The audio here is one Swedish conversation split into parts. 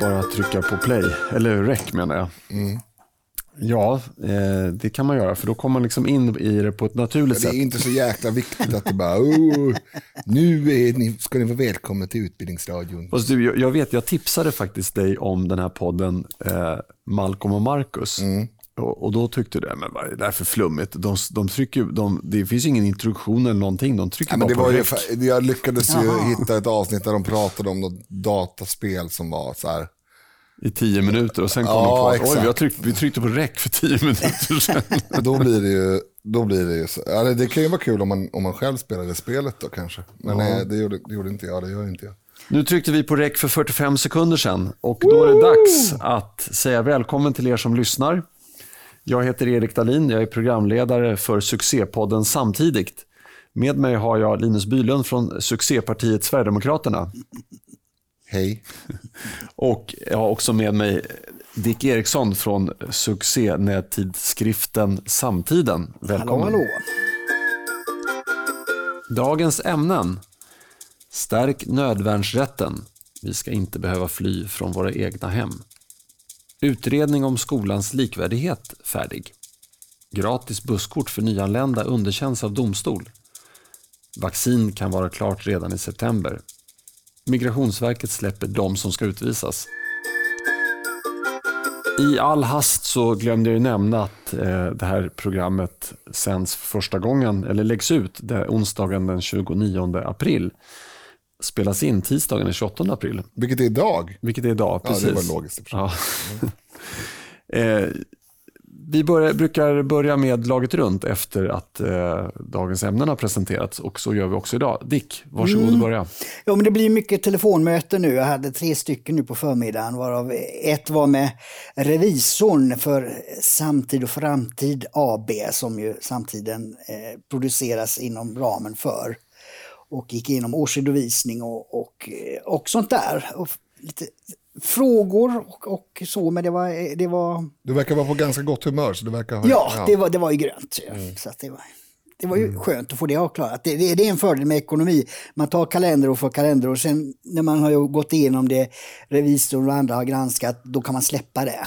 bara trycka på play, eller rec menar jag. Mm. Ja, eh, det kan man göra för då kommer man liksom in i det på ett naturligt Det sätt. är inte så jäkla viktigt att det bara, oh, nu ni, ska ni vara välkomna till Utbildningsradion. Fast du, jag- jag vet, jag tipsade faktiskt dig om den här podden eh, Malcolm och Marcus. Mm. Och, och då tyckte du, men vad är det där för flummigt? De, de trycker, de, det finns ingen introduktion eller någonting, de trycker Ja, men bara det på var ju, jag lyckades ju hitta ett avsnitt där de pratade om något dataspel som var så här. i tio minuter och sen kom Ja, de på att oj, vi, tryckt, vi tryckte på rec för tio minuter sedan. Då blir det ju, då blir det ju så. Ja, det, kan ju vara kul om man, om man själv spelade spelet då kanske. Men nej, det, gjorde, det gjorde inte jag, det gör inte jag. Nu tryckte vi på rec för 45 sekunder sedan och då är det dags att säga välkommen till er som lyssnar. Jag heter Erik Dahlin, jag är programledare för succépodden Samtidigt. Med mig har jag Linus Bylund från succépartiet Sverigedemokraterna. Hej. Och jag har också med mig Dick Eriksson från succénättidskriften Samtiden. Välkommen. Hallå, hallå. Dagens ämnen. Stärk nödvärnsrätten. Vi ska inte behöva fly från våra egna hem. Utredning om skolans likvärdighet färdig. Gratis busskort för nyanlända underkänns av domstol. Vaccin kan vara klart redan i september. Migrationsverket släpper de som ska utvisas. I all hast så glömde jag ju nämna att eh, det här programmet sänds första gången, eller läggs ut onsdagen den 29 april. Spelas in tisdagen den 28 april, Vilket är idag. vilket är idag. Ja, Precis. det var logiskt. Ja. eh, vi börjar, brukar börja med laget runt efter att eh, dagens ämnen har presenterats och så gör vi också idag. Dick, varsågod Mm. och börja. Ja, men det blir mycket telefonmöten nu. Jag hade tre stycken nu på förmiddagen varav ett var med revisorn för Samtid och Framtid AB som ju Samtiden eh, produceras inom ramen för. Och gick igenom årsredovisning och, och, eh, och sånt där. Och lite frågor och, och så, men det var, det var Du verkar vara på ganska gott humör. Så du verkar ha, Ja, Det, var, det var ju grönt. ju. Så att det var, det var ju skönt att få det avklarat. Det, det, det är en fördel med ekonomi. Man tar kalender och får kalender och sen när man har ju gått igenom det, revisorn och andra har granskat, då kan man släppa det.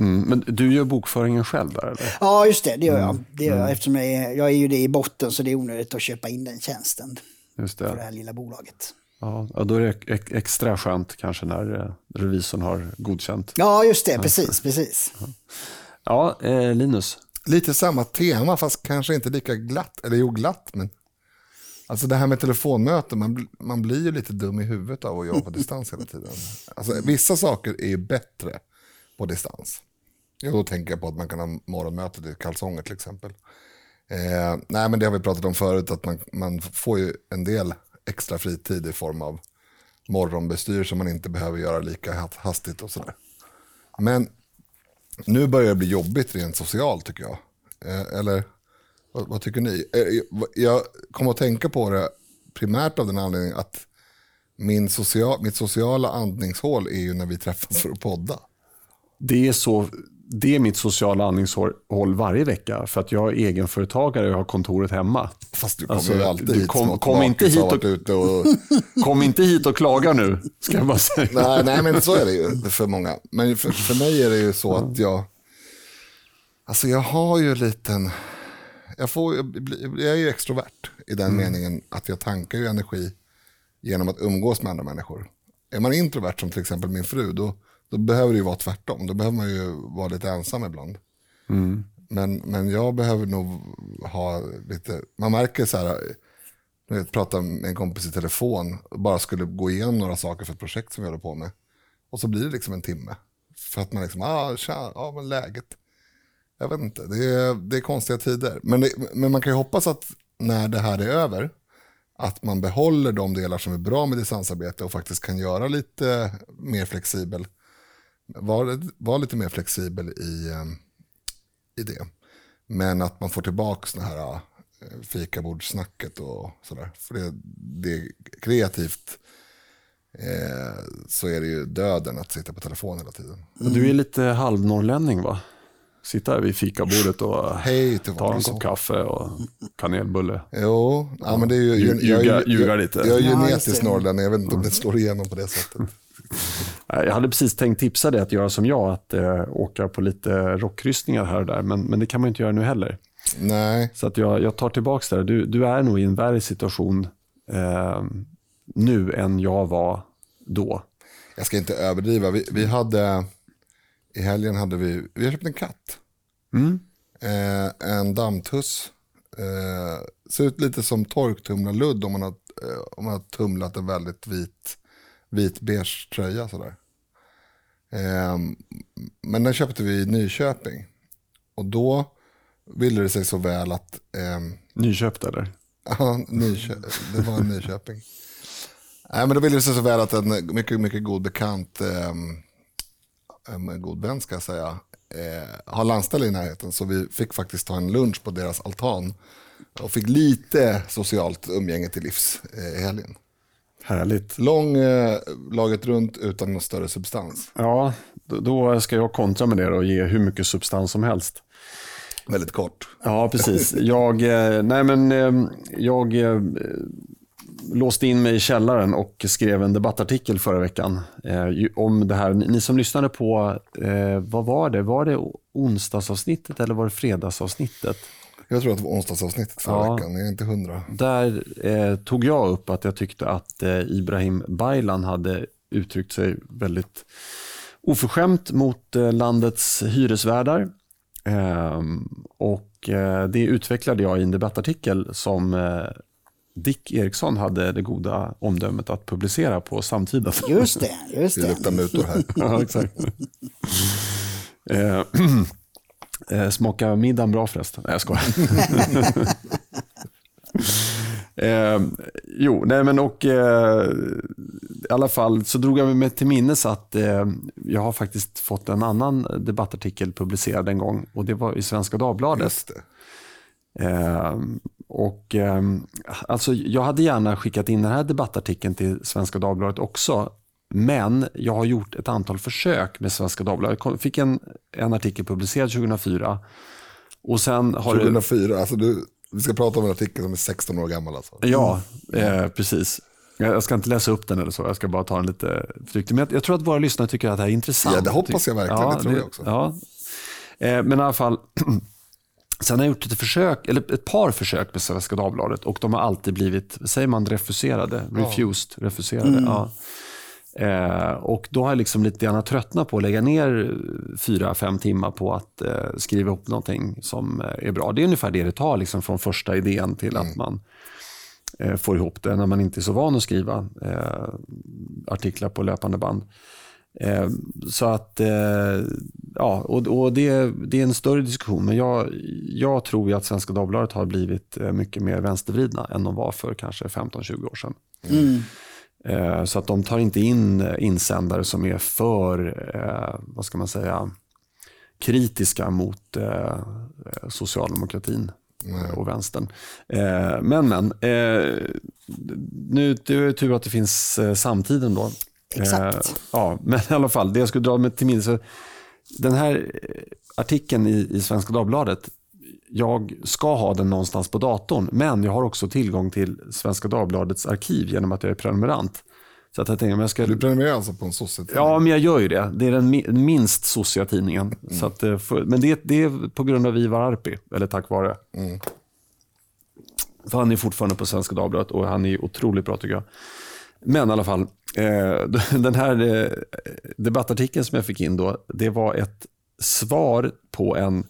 Mm, men du gör bokföringen själv där eller? Ja, just det, det gör jag. Det gör jag eftersom jag är, jag är ju det i botten så det är onödigt att köpa in den tjänsten Just för det det. här lilla bolaget. Ja, då är det ex- extra skönt kanske när eh, revisorn har godkänt. Ja, just det, precis, precis. Ja, eh, Linus. Lite samma tema fast kanske inte lika glatt. Eller jo, glatt men. Alltså det här med telefonmöten, man, man blir ju lite dum i huvudet av att jobba på distans hela tiden. Alltså, vissa saker är ju bättre på distans. Ja, då tänker jag på att man kan ha morgonmötet i kalsonger till exempel. Eh, nej men det har vi pratat om förut, att man, man får ju en del extra fritid i form av morgonbestyr som man inte behöver göra lika hastigt och sådär. Men nu börjar det bli jobbigt rent socialt tycker jag. Eh, eller vad, vad tycker ni? Eh, eh jag- jag kommer att tänka på det primärt av den anledningen att min social, mitt sociala andningshål är ju när vi träffas för att podda. Det är, så, det är mitt sociala andningshåll varje vecka för att jag är egenföretagare och jag har kontoret hemma. Fast du kommer Alltså, ju alltid hit kom- kom inte hit och- och... Kom inte hit och klaga nu, ska jag bara säga. nej, nej, men så är det ju för många. Men för, för mig är det ju så att jag... Alltså jag har ju en liten... Jag, får, jag, är ju extrovert i den meningen att jag tankar ju energi genom att umgås med andra människor. Är man introvert som till exempel min fru, då, då behöver det ju vara tvärtom. Då behöver man ju vara lite ensam ibland. Men, men jag behöver nog ha lite, man märker så här, jag vet, prata med en kompis i telefon, bara skulle gå igenom några saker för ett projekt som vi håller på med. Och så blir det liksom en timme. För att man liksom, ah, tja, ja men läget. Jag vet inte, det är, det är konstiga tider. Men, det, men man kan ju hoppas att när det här är över, att man behåller de delar som är bra med distansarbete och faktiskt kan göra lite mer flexibel. Var, var lite mer flexibel i, eh, i det. Men att man får tillbaka såna här eh, fikabordssnacket och sådär. För det, det är kreativt eh, så är det ju döden att sitta på telefon hela tiden. Du är lite halvnorrlänning va? Sitta här vid fikabordet och Hej ta en kopp kaffe och kanelbulle. Jo, ja, men det är ju... Lju- jag är ju- ljuga- ljuga jag- lite. Jag är det. norrlänning, jag vet inte om det slår igenom på det sättet. Jag hade precis tänkt tipsa dig att göra som jag, att eh, åka på lite rockkryssningar här och där, men, men det kan man inte göra nu heller. Nej. Så att jag, jag tar tillbaka det. Du, du är nog i en värre situation eh, nu än jag var då. Jag ska inte överdriva. Vi, vi hade, i helgen hade vi, vi har köpt en katt. Mm. Eh, en dammtuss. Eh, ser ut lite som torktumlarludd om man har, eh, om man har tumlat en väldigt vit, vit beige tröja sådär. Eh, men den köpte vi i Nyköping. Och då ville det sig så väl att ehm, Nyköpt eller? Ja, Nykö det var Nyköping. Nej, men då ville det sig så väl att en mycket, mycket god bekant, eh, en god vän ska jag säga, eh, har landställe i närheten. Så vi fick faktiskt ta en lunch på deras altan. Och fick lite socialt umgänge till livs eh, i helgen. Härligt. Lång eh, laget runt utan någon större substans. Ja, då, ska jag kontra med det och ge hur mycket substans som helst. Väldigt kort. Ja, precis. Jag, eh, nej men, eh, jag eh, låste in mig i källaren och skrev en debattartikel förra veckan eh, om det här. Ni ni som lyssnade på, eh, vad var det? Var det onsdagsavsnittet eller var det fredagsavsnittet? Jag tror att det var onsdagsavsnittet förra Ja. veckan, jag är inte hundra. Där eh, tog jag upp att jag tyckte att eh, Ibrahim Baylan hade uttryckt sig väldigt oförskämt mot eh, landets hyresvärdar. Ehm, och eh, det utvecklade jag i en debattartikel som eh, Dick Eriksson hade det goda omdömet att publicera på samtida. Just det, just Det det. luktar mutor här. ja, exakt. Eh, Smakar middagen bra förresten? Nej, jag skojar. eh, jo, nej men och eh, i alla fall så drog jag mig till minnes att eh, jag har faktiskt fått en annan debattartikel publicerad en gång och det var i Svenska Dagbladet. Eh, och, eh, alltså, jag hade gärna skickat in den här debattartikeln till Svenska Dagbladet också. Men jag har gjort ett antal försök med Svenska Dagbladet. Jag fick en, en artikel publicerad 2004. Och sen har det... 2004, alltså du, vi ska prata om en artikel som är 16 år gammal alltså. Ja, eh, precis. Jag ska inte läsa upp den eller så, jag ska bara ta den lite försiktigt. Men jag, tror att våra lyssnare tycker att det här är intressant. Ja, det hoppas jag verkligen. Det tror jag också. Ja. Eh, men i alla fall, sen har jag gjort ett försök, eller ett par försök med Svenska Dagbladet och de har alltid blivit, säger man refuserade? Refused, refuserade. Ja. Eh, och då har jag liksom lite grann tröttnat på att lägga ner fyra, fem timmar på att eh, skriva ihop någonting som eh, är bra. Det är ungefär det det tar liksom, från första idén till att man eh, får ihop det när man inte är så van att skriva eh, artiklar på löpande band. Eh, så att, eh, ja, och, och det, det är en större diskussion, men jag, jag tror ju att Svenska Dagbladet har blivit mycket mer vänstervridna än de var för kanske 15-20 år sedan. Mm. Eh, Så att de tar inte in eh, insändare som är för, eh, vad ska man säga, kritiska mot socialdemokratin och vänstern. Men, men, nu det är tur att det finns samtiden då. Exakt. Ja, men i alla fall, det jag skulle dra mig till minnes, så den här artikeln i, i Svenska Dagbladet, jag ska ha den någonstans på datorn, men jag har också tillgång till Svenska Dagbladets arkiv genom att jag är prenumerant. Så att jag tänker, om jag ska... Du prenumererar alltså på en sossetidning? Ja, men jag gör ju det. Det är den mi- minst sossiga tidningen. Så att, eh, men det, det är på grund av Ivar Arpi, eller tack vare. För han är fortfarande på Svenska Dagbladet och han är otroligt bra tycker jag. Men i alla fall, eh, den här eh, debattartikeln som jag fick in då, det var ett svar på en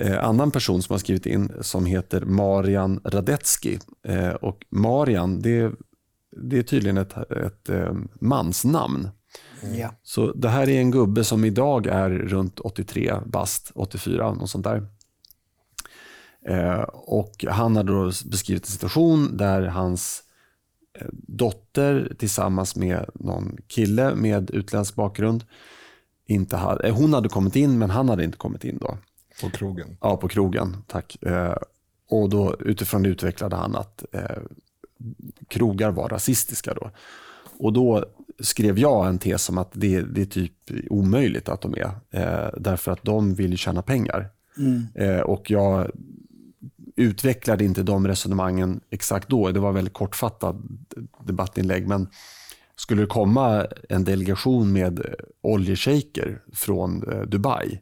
eh, annan person som har skrivit in som heter Marian Radetzky. Eh, och Marian, det, det är tydligen ett, ett eh, mansnamn. Ja. Så det här är en gubbe som idag är runt 83 bast, 84, något sånt där. Eh, och han har då beskrivit en situation där hans dotter tillsammans med någon kille med utländsk bakgrund, inte hade, hon hade kommit in men han hade inte kommit in då. På krogen? Ja, på krogen, tack. Eh, och då utifrån det utvecklade han att eh, krogar var rasistiska då. Och då skrev jag en tes om att det, det är typ omöjligt att de är. Eh, därför att de vill tjäna pengar. Eh, och jag utvecklade inte de resonemangen exakt då. Det var väldigt kortfattat debattinlägg. Men skulle det komma en delegation med oljeshejker från eh, Dubai,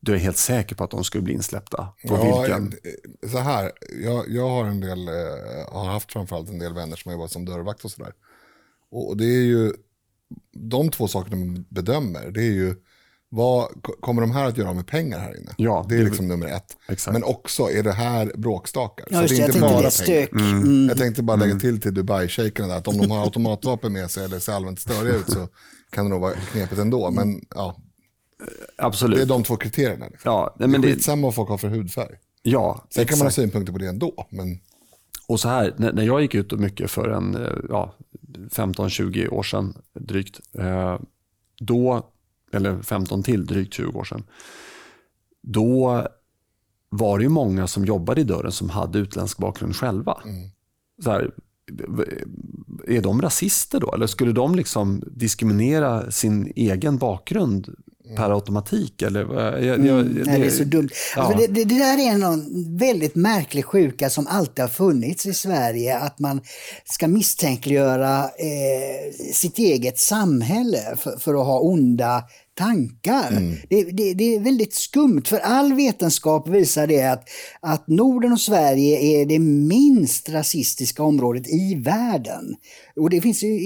då är helt säker på att de skulle bli insläppta. På Ja, vilken? eh, så här, jag, jag har en del, eh, har haft framförallt en del vänner som har jobbat som dörrvakt och sådär. Och, och det är ju, de två sakerna man bedömer, det är ju, vad ko- kommer de här att göra med pengar här inne? Ja, det är det- liksom nummer ett. Exakt. Men också, är det här bråkstakar? Ja, så just det det, är jag inte tänkte bara det, pengar. stök. Mm. Jag tänkte bara lägga till till Dubai-shejkerna där, att om de har automatvapen med sig eller ser allmänt störiga ut så kan det nog vara knepigt ändå. Men ja, Absolut. det är de två kriterierna. Liksom. Ja, Men det är det, skitsamma vad folk har för hudfärg. ja Sen kan man ha synpunkter på det ändå. Men Och så här, när, jag gick ut och mycket för en eh, ja, 15-20 år sedan drygt, eh, då, eller 15 till drygt 20 år sedan, då var det många som jobbade i dörren som hade utländsk bakgrund själva. Så här, är de rasister då? Eller skulle de liksom diskriminera sin egen bakgrund per automatik? Eller, vad- jag, jag, Nej, det är så dumt. Alltså, Ja. det, det, det där är en väldigt märklig sjuka som alltid har funnits i Sverige. Att man ska misstänkliggöra eh, sitt eget samhälle för, för att ha onda tankar. Det, det, det är väldigt skumt, för all vetenskap visar det att, att Norden och Sverige är det minst rasistiska området i världen. Och det finns ju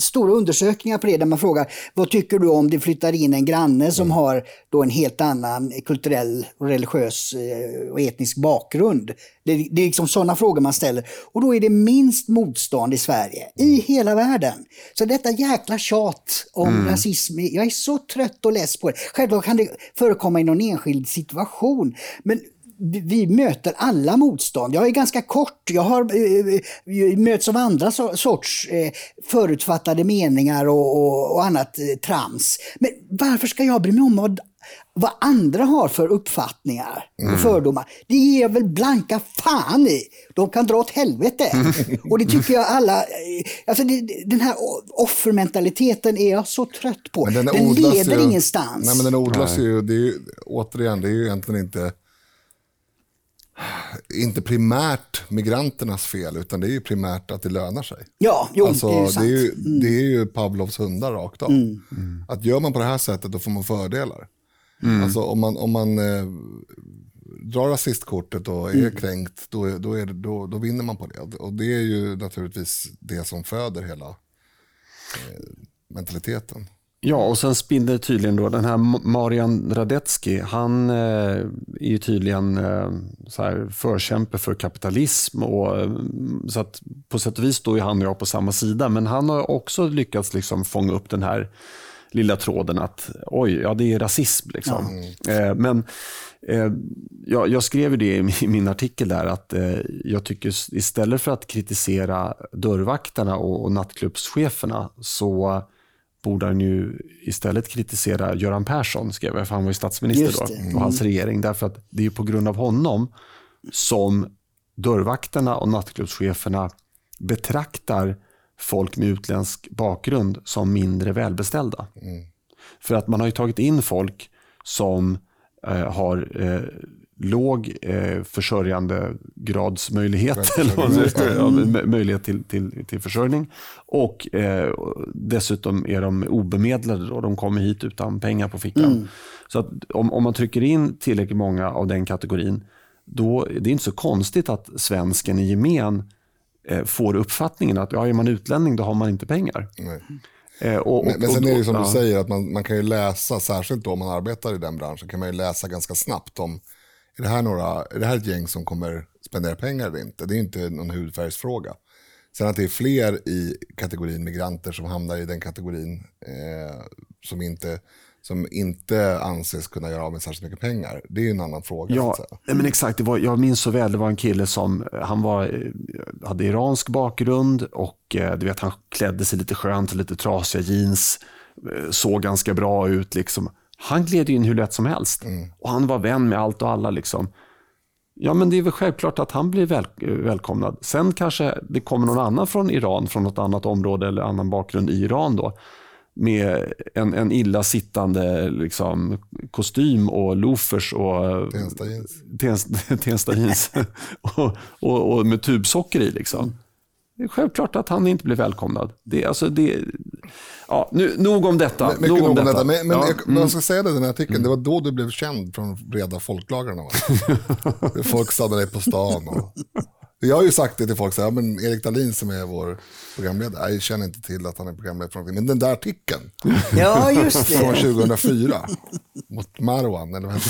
stora undersökningar på det där man frågar vad tycker du om det flyttar in en granne som har då en helt annan kulturell, religiös eh, och etnisk bakgrund. Det, det är liksom sådana frågor man ställer. Och då är det minst motstånd i Sverige, i hela världen. Så detta jäkla tjat om rasism, jag är så trött och less på det. Självklart kan det förekomma i någon enskild situation, men vi- möter alla motstånd. Jag är ganska kort, jag har eh, eh, möts av andra so- sorts eh, förutfattade meningar och, och, och annat eh, trams. Men varför ska jag bry mig om vad, vad andra har för uppfattningar och fördomar? Det ger jag väl blanka fan i. De kan dra åt helvete. och det tycker jag alla... eh, Alltså det, den här offermentaliteten är jag så trött på. Men Den, den, leder ju, ingenstans. Nej, men den odlas ju, det är ju, återigen, det är ju egentligen inte, inte primärt migranternas fel, utan det är ju primärt att det lönar sig. Ja, jo, alltså, det är ju det, sant. Mm. är ju, det är ju Pavlovs hundar rakt av. Att gör man på det här sättet, då får man fördelar. Alltså om man, om man eh, drar rasistkortet och är Mm. kränkt, då, då, är det, då, då vinner man på det. Och det är ju naturligtvis det som föder hela eh, mentaliteten. Ja, och sen spinner tydligen då den här Marian Radetzky, han eh, är ju tydligen eh, så här förkämpe för kapitalism. Och, eh, så att på sätt och vis står ju han och jag på samma sida, men han har också lyckats liksom fånga upp den här lilla tråden att oj, ja det är rasism. Liksom. Eh, men eh, jag, jag skrev ju det i min- artikel där att eh, jag tycker istället för att kritisera dörrvakterna och, och nattklubbscheferna så borde han ju istället kritisera Göran Persson, skrev jag, för han var ju statsminister då, och hans regering. Därför att det är på grund av honom som dörrvakterna och nattklubbscheferna betraktar folk med utländsk bakgrund som mindre välbeställda. För att man har ju tagit in folk som eh, har eh, låg eh, försörjandegradsmöjlighet, eller möjlighet till, till, till försörjning. Och eh, dessutom är de obemedlade och de kommer hit utan pengar på fickan. Så att om, om man trycker in tillräckligt många av den kategorin, då det är inte så konstigt att svensken i gemen eh, får uppfattningen att ja, är man utlänning då har man inte pengar. Nej. Eh, och, Men, men och- sen är det som du säger, att man, man kan ju läsa, särskilt då om man arbetar i den branschen, kan man ju läsa ganska snabbt om, är det här, några, är det här ett gäng som kommer spendera pengar eller inte? Det är inte någon hudfärgsfråga. Sen att det är fler i kategorin migranter som hamnar i den kategorin eh, som, inte, som inte anses kunna göra av med särskilt mycket pengar, det är en annan fråga. Ja, men exakt. Var, jag minns så väl, det var en kille som han var, hade iransk bakgrund och eh, du vet, han klädde sig lite skönt, lite trasiga jeans, eh, såg ganska bra ut. Liksom. Han gled in hur lätt som helst och han var vän med allt och alla. Liksom. Ja, men det är väl självklart att han blir väl, välkomnad. Sen kanske det kommer någon annan från Iran, från något annat område eller annan bakgrund i Iran då, med en, en illa sittande liksom, kostym och loafers och Tensta jeans. Tens- Tensta jeans och, och, och med tubsocker i. Liksom. Det är självklart att han inte blir välkomnad. Det, alltså, det, ja, nu, nog om detta. Mycket nog om detta. detta. Men, men ja, jag, men jag ska säga det i den här artikeln, det var då du blev känd från breda folklagrarna. Folk stannade dig på stan. Och... Jag har ju sagt det till folk, så här, men Erik Dahlin som är vår programledare, jag känner inte till att han är programledare för någonting, men den där artikeln Ja, just från det. 2004 mot Marwan, eller vad?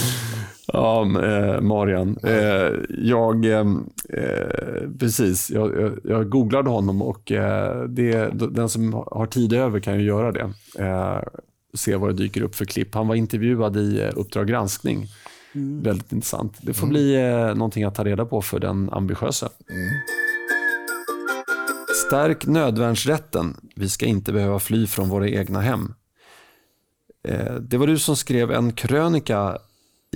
Ja, eh, Marian. Eh, jag, eh, eh, precis, jag, jag, jag googlade honom och eh, det, den som har tid över kan ju göra det. Eh, se vad det dyker upp för klipp. Han var intervjuad i Uppdrag granskning. Väldigt intressant. Det får bli eh, någonting att ta reda på för den ambitiösa. Stärk nödvärnsrätten. Vi ska inte behöva fly från våra egna hem. Eh, Det var du som skrev en krönika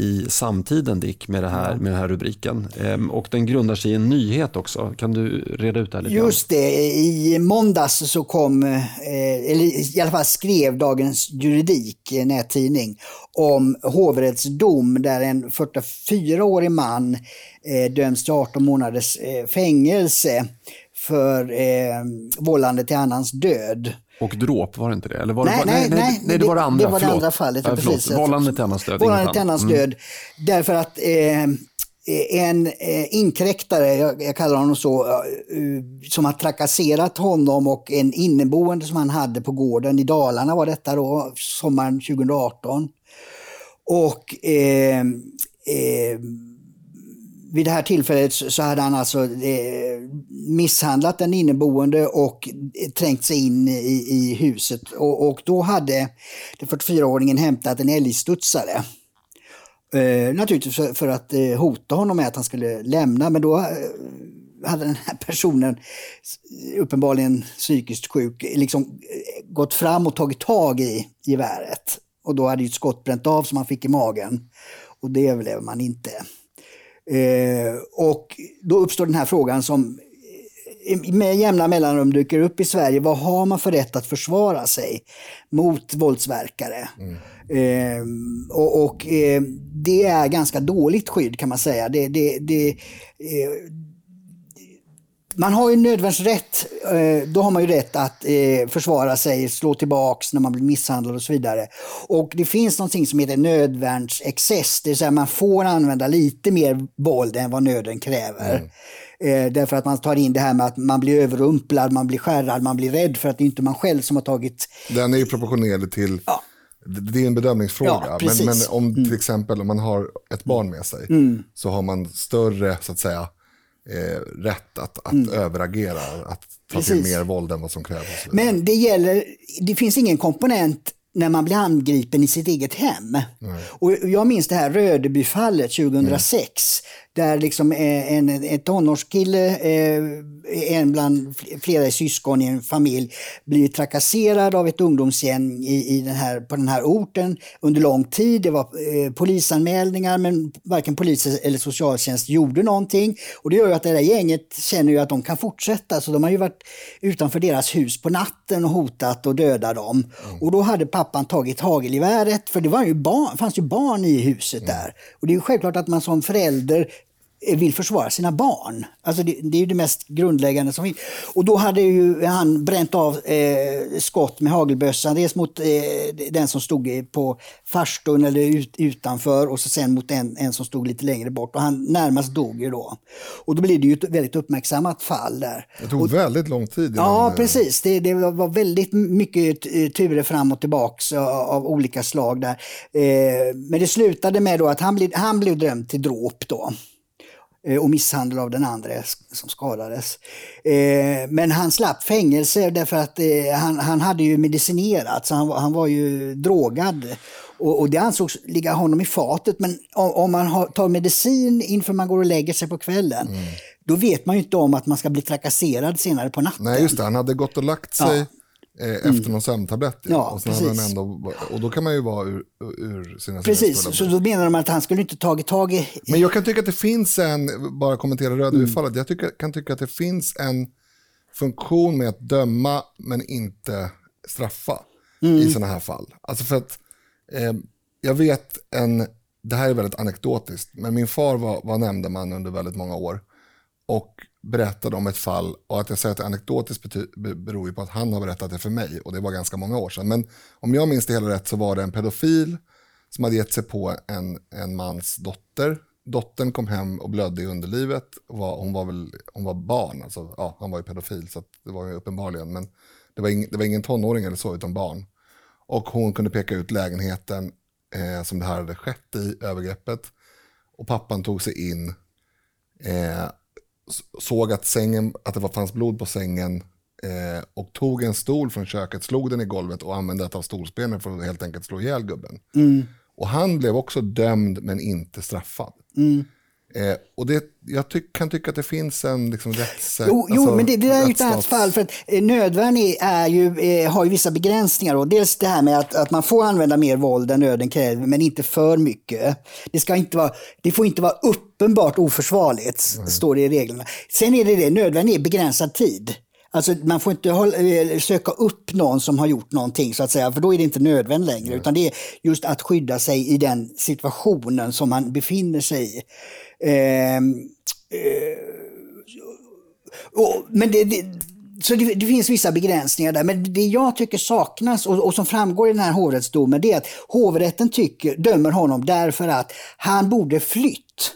i samtiden Dick med, det här, med den här rubriken. Ehm, Och den grundar sig i en nyhet också. Kan du reda ut det här lite? Just det, i måndags så kom, eh, eller i alla fall skrev Dagens Juridik, eh, nättidning, om hovrätts dom där en 44-årig man eh, döms till 18 månaders fängelse för vållande till annans död. Och dråp, var det inte det? Eller var Nej, det, nej, nej, nej, det var det andra. Det var det andra fallet. Ja, precis. Vållande till annans död. Vållande till annans död. Därför att eh, en eh, inkräktare, jag, jag kallar honom så, eh, som har trakasserat honom och en inneboende som han hade på gården i Dalarna var detta då, sommaren 2018. Och eh, eh, vid det här tillfället så hade han alltså eh, misshandlat den inneboende och eh, trängt sig in i, i huset. Och, och då hade den 44-åringen hämtat en älgstudsare. Eh, naturligtvis för, för att eh, hota honom med att han skulle lämna, men då eh, hade den här personen, uppenbarligen psykiskt sjuk, liksom eh, gått fram och tagit tag i geväret. Och då hade ju ett skott bränt av som han fick i magen. Och det överlever man inte. Eh, och då uppstår den här frågan som eh, med jämna mellanrum dyker upp i Sverige. Vad har man för rätt att försvara sig mot våldsverkare? Eh, och och eh, det är ganska dåligt skydd kan man säga. Det, det, det, eh, man har ju nödvärnsrätt. Eh, då har man ju rätt att eh, försvara sig, slå tillbaks när man blir misshandlad och så vidare. Och det finns någonting som heter nödvärnsexcess, det vill säga man får använda lite mer våld än vad nöden kräver. Eh, därför att man tar in det här med att man blir överrumplad, man blir skärrad, man blir rädd för att det inte är man själv som har tagit Den är ju proportionerlig till, Ja. det är en bedömningsfråga. Ja, men, men om till exempel om man har ett barn med sig så har man större så att säga, eh, rätt att, att överagera, att ta till Precis. mer våld än vad som krävs. Men det gäller, det finns ingen komponent när man blir angripen i sitt eget hem. Och jag minns det här Rödebyfallet 2006. Där liksom eh, en, en tonårskille, eh, en bland flera syskon i en familj, blir trakasserad av ett ungdomsgäng i, i den här, på den här orten under lång tid. Det var eh, polisanmälningar men varken polis eller socialtjänst gjorde någonting. Och det gör att det där gänget känner ju att de kan fortsätta. Så de har ju varit utanför deras hus på natten och hotat och dödat dem. Och då hade pappan tagit hagelgeväret, för det var ju barn, fanns ju barn i huset där. Och det är självklart att man som förälder vill försvara sina barn. Alltså det, det är det mest grundläggande som finns. Och då hade ju han bränt av eh, skott med hagelbössan. Dels mot eh, den som stod på farstun eller ut, utanför och så sen mot en, en som stod lite längre bort. Och han närmast dog ju då. Och då blev det ju ett väldigt uppmärksammat fall där. Det tog väldigt lång tid. Ja, eh, precis. Det, det var väldigt mycket eh, turer fram och tillbaks av, av olika slag där. Eh, men det slutade med då att han blev, han blev dömd till dråp då. Eh, och misshandel av den andra som skadades. Eh, men han slapp fängelse därför att eh, han, han hade ju medicinerat, så han, var- han var ju drogad. Och, och det ansågs ligga honom i fatet. Men om, om man har, tar medicin inför man går och lägger sig på kvällen, då vet man ju inte om att man ska bli trakasserad senare på natten. Nej, just det. Han hade gått och lagt sig eh, efter någon sömntablett. Mm. Ja, och, sen hade han precis. ändå, och då kan man ju vara ur, ur sina Precis, så då menar de att han skulle inte tagit tag i... Men jag kan tycka att det finns en, bara kommentera Mm. Rödöfallet, jag tycker, kan tycka att det finns en funktion med att döma men inte straffa Mm. i sådana här fall. Alltså för att eh, jag vet en, det här är väldigt anekdotiskt, men min far var, var nämndeman under väldigt många år. Och berättade om ett fall, och att jag säger att det är anekdotiskt beror ju på att han har berättat det för mig, och det var ganska många år sedan. Men om jag minns det hela rätt så var det en pedofil som hade gett sig på en, en mans dotter. Dottern kom hem och blödde i underlivet. Var, hon, var väl, hon var barn, alltså, ja, han var ju pedofil, så det var ju uppenbarligen. Men det var, ing, det var ingen tonåring eller så, utan barn. Och hon kunde peka ut lägenheten eh, som det här hade skett i, övergreppet. Och pappan tog sig in, eh, såg att, sängen, att det fanns blod på sängen eh, och tog en stol från köket, slog den i golvet och använde ett av stolsbenen för att helt enkelt slå ihjäl gubben. Mm. Och han blev också dömd men inte straffad. Mm. Eh, och det, jag tyck, kan tycka att det finns en liksom, rätts... Jo, jo alltså, men det, det där är ju ett annat fall. För att eh, nödvärn är, ju, eh, har ju vissa begränsningar. Och dels det här med att, att man får använda mer våld än nöden kräver, men inte för mycket. Det, ska inte vara, det får inte vara uppenbart oförsvarligt, står det i reglerna. Sen är det det, nödvärn är begränsad tid. Alltså man får inte hålla, eh, söka upp någon som har gjort någonting så att säga, för då är det inte nödvärn längre. Utan det är just att skydda sig i den situationen som man befinner sig i. Ehm, eh, och, men det, det, så det, det finns vissa begränsningar där. Men det jag tycker saknas och, och som framgår i den här hovrättsdomen det är att hovrätten tycker, dömer honom därför att han borde flytt.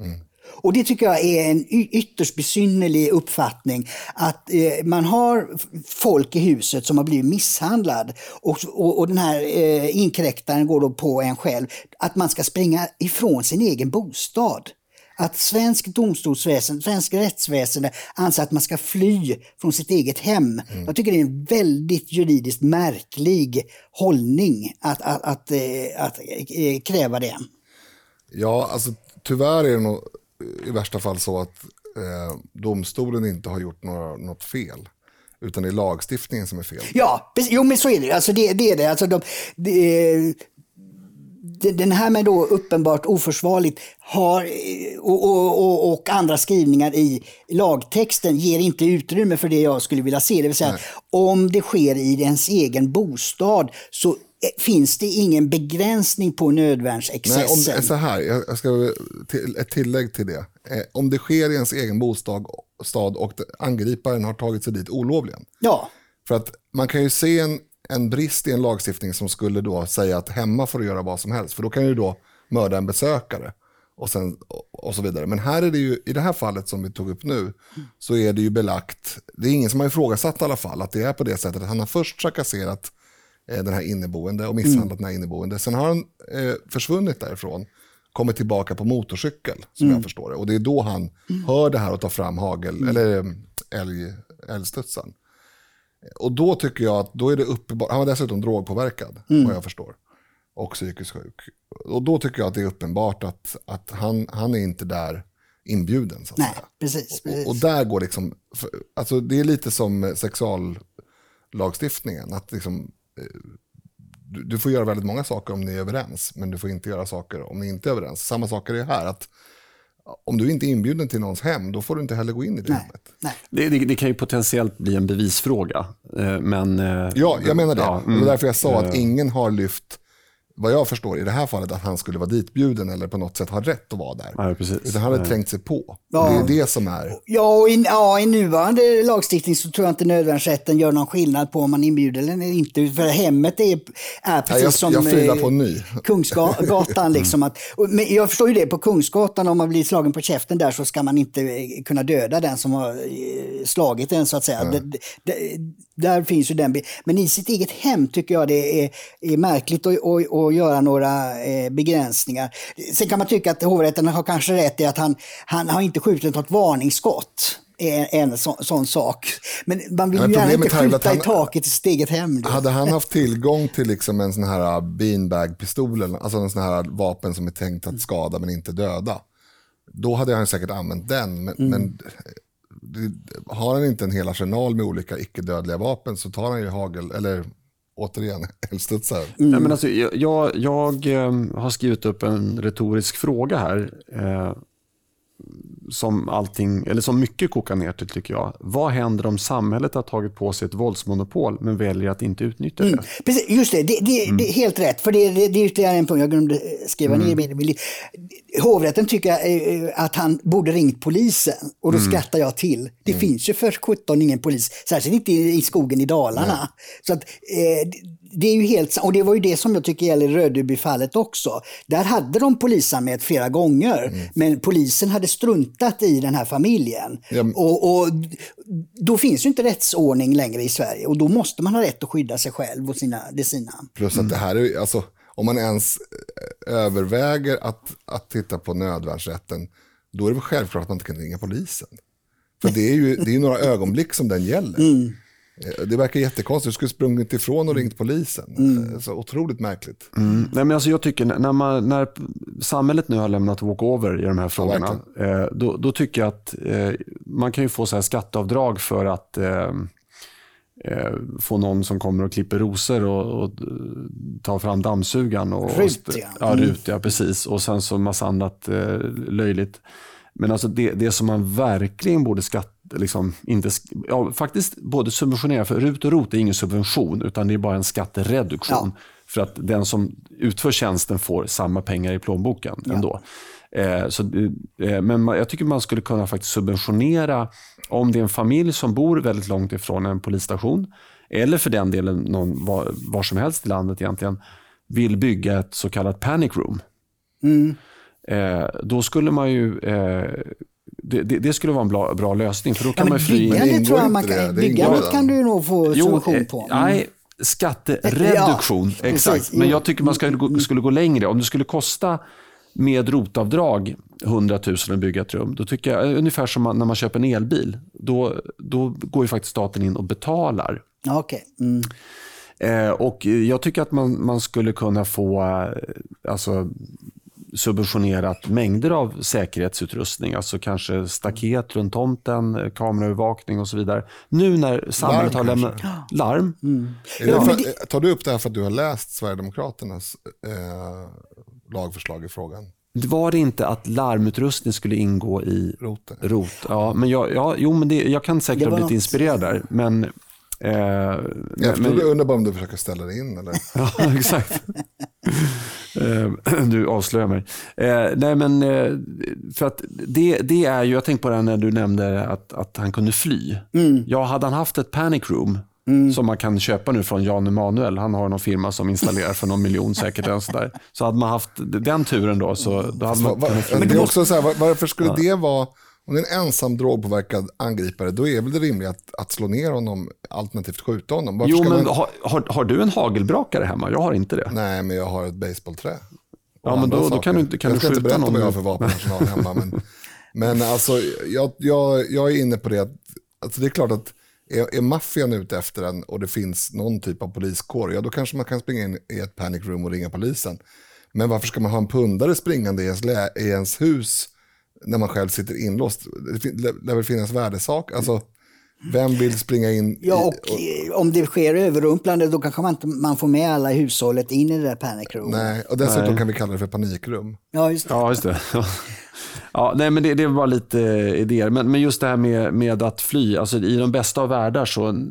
Mm. Och det tycker jag är en ytterst besynnerlig uppfattning. Att eh, man har folk i huset som har blivit misshandlad och, och, och den här eh, inkräktaren går då på en själv. Att man ska springa ifrån sin egen bostad. Att svensk domstolsväsende, svensk rättsväsende anser att man ska fly från sitt eget hem. Jag tycker det är en väldigt juridiskt märklig hållning att, att, att, eh, att eh, kräva det. Ja, alltså tyvärr är det nog i värsta fall så att eh, domstolen inte har gjort några, något fel. Utan det är lagstiftningen som är fel. Ja, jo men så är det. Alltså det, det är det. Alltså de, det- den här med då uppenbart oförsvarligt har, och, och, och, och andra skrivningar i lagtexten ger inte utrymme för det jag skulle vilja se. Det vill säga att om det sker i ens egen bostad så finns det ingen begränsning på Nej, om, nödvärnsexcessen. så här, jag ska till, ett tillägg till det. Eh, om det sker i ens egen bostad stad och angriparen har tagit sig dit olovligen. Ja, För att man kan ju se en, en brist i en lagstiftning som skulle då säga att hemma får du göra vad som helst. För då kan du då mörda en besökare och, sen, och, så vidare. Men här är det ju, i det här fallet som vi tog upp nu, så är det ju belagt, det är ingen som har ifrågasatt i alla fall, att det är på det sättet att han har först trakasserat eh, den här inneboende och misshandlat den här inneboende. Sen har han eh, försvunnit därifrån, kommit tillbaka på motorcykel, som jag förstår det. Och det är då han hör det här och tar fram hagel, eller eh, älg, älgstudsen. Och då tycker jag att då är det uppenbart, han var dessutom drogpåverkad, vad jag förstår. Och psykiskt sjuk. Och då tycker jag att det är uppenbart att, att han, han är inte där inbjuden. Så att nej, säga. precis. precis. Och, och där går liksom, för, alltså det är lite som sexuallagstiftningen. Att liksom, eh, du, du får göra väldigt många saker om ni är överens, men du får inte göra saker om ni inte är överens. Samma sak är det här, att om du inte är inbjuden till någons hem, då får du inte heller gå in i det nej, hemmet. nej. Det, det, det kan ju potentiellt bli en bevisfråga. eh, Men, eh, Ja, jag menar det. Ja, det mm. var därför jag sa att ingen har lyft, vad jag förstår i det här fallet, att han skulle vara ditbjuden eller på något sätt ha rätt att vara där. Ja, precis. Utan han hade trängt sig på. Ja. Det är det som är... Ja, och i, ja, i nuvarande lagstiftning så tror jag inte nödvärnsrätten gör någon skillnad på om man inbjuder eller inte. För hemmet är, är precis jag- som jag filar eh, på ny. Kungsgatan. Liksom att, och, men jag förstår ju det, på Kungsgatan om man blir slagen på käften där så ska man inte eh, kunna döda den som har eh, slagit en så att säga. Det, det, där finns ju den Men i sitt eget hem tycker jag det är, är märkligt att, att, att göra några eh, begränsningar. Sen kan man tycka att hovrätten har kanske rätt i att han, han har inte skjutit något varningsskott. är En sån, sån sak. Men man vill ju gärna inte skjuta i han- taket i sitt eget hem. Då. Hade han haft tillgång till liksom en sån här beanbag-pistol, eller- alltså en sån här vapen som är tänkt att skada men inte döda, då hade han säkert använt den. Men, Mm. men det, har han inte en hel arsenal med olika icke-dödliga vapen så tar han ju hagel, eller återigen, älvstudsar. Mm. Nej, men alltså, jag jag, jag ehm, har skrivit upp en retorisk fråga här. Eh, som, allting, eller som mycket kokar ner till tycker jag. Vad händer om samhället har tagit på sig ett våldsmonopol men väljer att inte utnyttja det? Mm. Precis, just det, det, det, mm. det, är helt rätt. För det, det, det är ytterligare en punkt jag glömde skriva mm. ner. Hovrätten tycker eh, att han borde ringt polisen och då mm. skrattar jag till. Det mm. finns ju för 17 ingen polis, särskilt inte i, skogen i Dalarna. Så att, eh, det är ju helt Och det var ju det som jag tycker gäller Rödbyfallet också. Där hade de polisanmält flera gånger, mm. men polisen hade struntat i den här familjen. Ja. Och, och, Då finns ju inte rättsordning längre i Sverige och då måste man ha rätt att skydda sig själv och sina, det sina. Plus att det här är, alltså, om man ens eh, överväger att, att titta på nödvärnsrätten, då är det väl självklart att man inte kan ringa polisen. För det är ju det är några ögonblick som den gäller. Mm. Eh, det verkar jättekonstigt. Du skulle sprungit ifrån och ringt polisen. Mm. Eh, så otroligt märkligt. Mm. Nej, men alltså jag tycker när, man, när samhället nu har lämnat walkover i de här frågorna, ja, eh, då, då, tycker jag att eh, man kan ju få så här skatteavdrag för att eh, eh, få någon som kommer och klipper rosor och, och tar fram dammsugaren. Och, Rut, ja. ja, rut, ja, precis. Och sen så massa annat löjligt. Men alltså det, det som man verkligen borde skatta liksom inte, ja, faktiskt både subventionera, för RUT och ROT är ingen subvention utan det är bara en skattereduktion. Ja. För att den som utför tjänsten får samma pengar i plånboken ja. ändå. Eh, så, eh, men jag tycker man skulle kunna faktiskt subventionera om det är en familj som bor väldigt långt ifrån en polisstation eller för den delen någon, var, var som helst i landet egentligen vill bygga ett så kallat panic room. Mm. Eh, då skulle man ju eh, det, det, det, skulle vara en bra, bra lösning. För då kan ja, man fly byggandet tror jag man kan, byggandet kan du nog få subvention eh, på. Mm. Nej, skattereduktion, ja, exakt. Men jag tycker man ska, mm. skulle gå längre. Om det skulle kosta med rotavdrag 100 000 att bygga ett rum, då tycker jag ungefär som man, när man köper en elbil. Då, då går ju faktiskt staten in och betalar. Okay. Mm. Eh, och jag tycker att man, man skulle kunna få eh, alltså, subventionerat mängder av säkerhetsutrustning, alltså kanske staket runt tomten, kameraövervakning och så vidare. Nu när samhället har lämnat larm. Mm. Ja. För, tar du upp det här för att du har läst Sverigedemokraternas eh, lagförslag i frågan? Var det inte att larmutrustning skulle ingå i Roten. rot? Ja, men jag, ja, jo, men det, jag kan säkert ha blivit inspirerad där. Men, eh, jag men, undrar bara om du försöker ställa dig in. Eller? ja, exakt. Eh, du avslöjar mig. Eh, nej men, eh, för att det, det är ju, jag tänkte på det när du nämnde att, att han kunde fly. Mm. Ja, hade han haft ett panic room, Mm. som man kan köpa nu från Jan Emanuel. Han har någon firma som installerar för någon miljon säkert. Och så, där. så hade man haft den turen då så då hade man... Men det är också så här, varför skulle ja. det vara om det är en ensam drogpåverkad angripare, då är väl det rimligt att, att slå ner honom, alternativt skjuta honom. Varför jo, men man... har, har, har, du en hagelbrakare hemma? Jag har inte det. Nej, men jag har ett baseballträ. Ja, men då, då kan du inte kan Jag ska inte berätta någon. vad jag har för vapenarsenal hemma. Men, men alltså, jag, jag, jag är inne på det att alltså det är klart att är, är maffian ute efter en och det finns någon typ av poliskår, ja då kanske man kan springa in i ett panic room och ringa polisen. Men varför ska man ha en pundare springande i ens, i ens hus när man själv sitter inlåst. Det lär väl finnas värdesak. Alltså, vem vill springa in? Ja, och, i, och om det sker överrumplande då kanske man inte man får med alla i hushållet in i det där panikrum. Nej, och dessutom nej. kan vi kalla det för panikrum. Ja, just det. Ja, just det. Ja, nej, men det, det var lite idéer. Men, men just det här med, med att fly. Alltså, I de bästa av världar så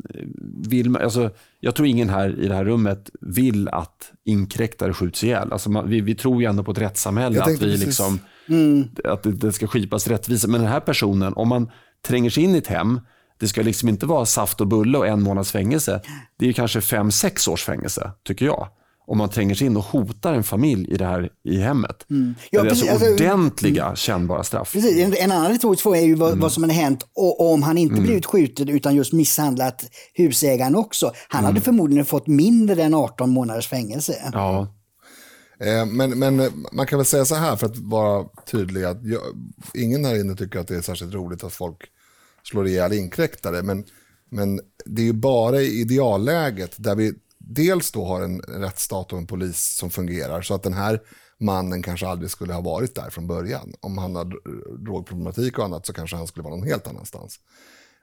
vill man... Alltså, jag tror ingen här i det här rummet vill att inkräktare skjuts ihjäl. Alltså, man, vi, vi tror ju ändå på ett rättssamhälle. Att vi precis. liksom Mm. Att det, det, ska skipas rättvisa. Men den här personen, om man tränger sig in i ett hem, det ska liksom inte vara saft och bulle och en månads fängelse. Det är kanske fem, sex års fängelse, tycker jag. Om man tränger sig in och hotar en familj i det här i hemmet. Mm. Ja, det är alltså, alltså ordentliga mm. kännbara straff. Precis. En, en annan retorisk fråga är ju vad, mm. vad som hade hänt och, om han inte mm. blivit skjuten utan just misshandlat husägaren också. Han hade mm. förmodligen fått mindre än 18 månaders fängelse. Ja, Eh, men, men man kan väl säga så här för att vara tydlig. att jag, Ingen här inne tycker att det är särskilt roligt att folk slår ihjäl inkräktare. Men, men det är ju bara i idealläget där vi dels då har en rättsstat och en polis som fungerar. Så att den här mannen kanske aldrig skulle ha varit där från början. Om han har drogproblematik och annat så kanske han skulle vara någon helt annanstans.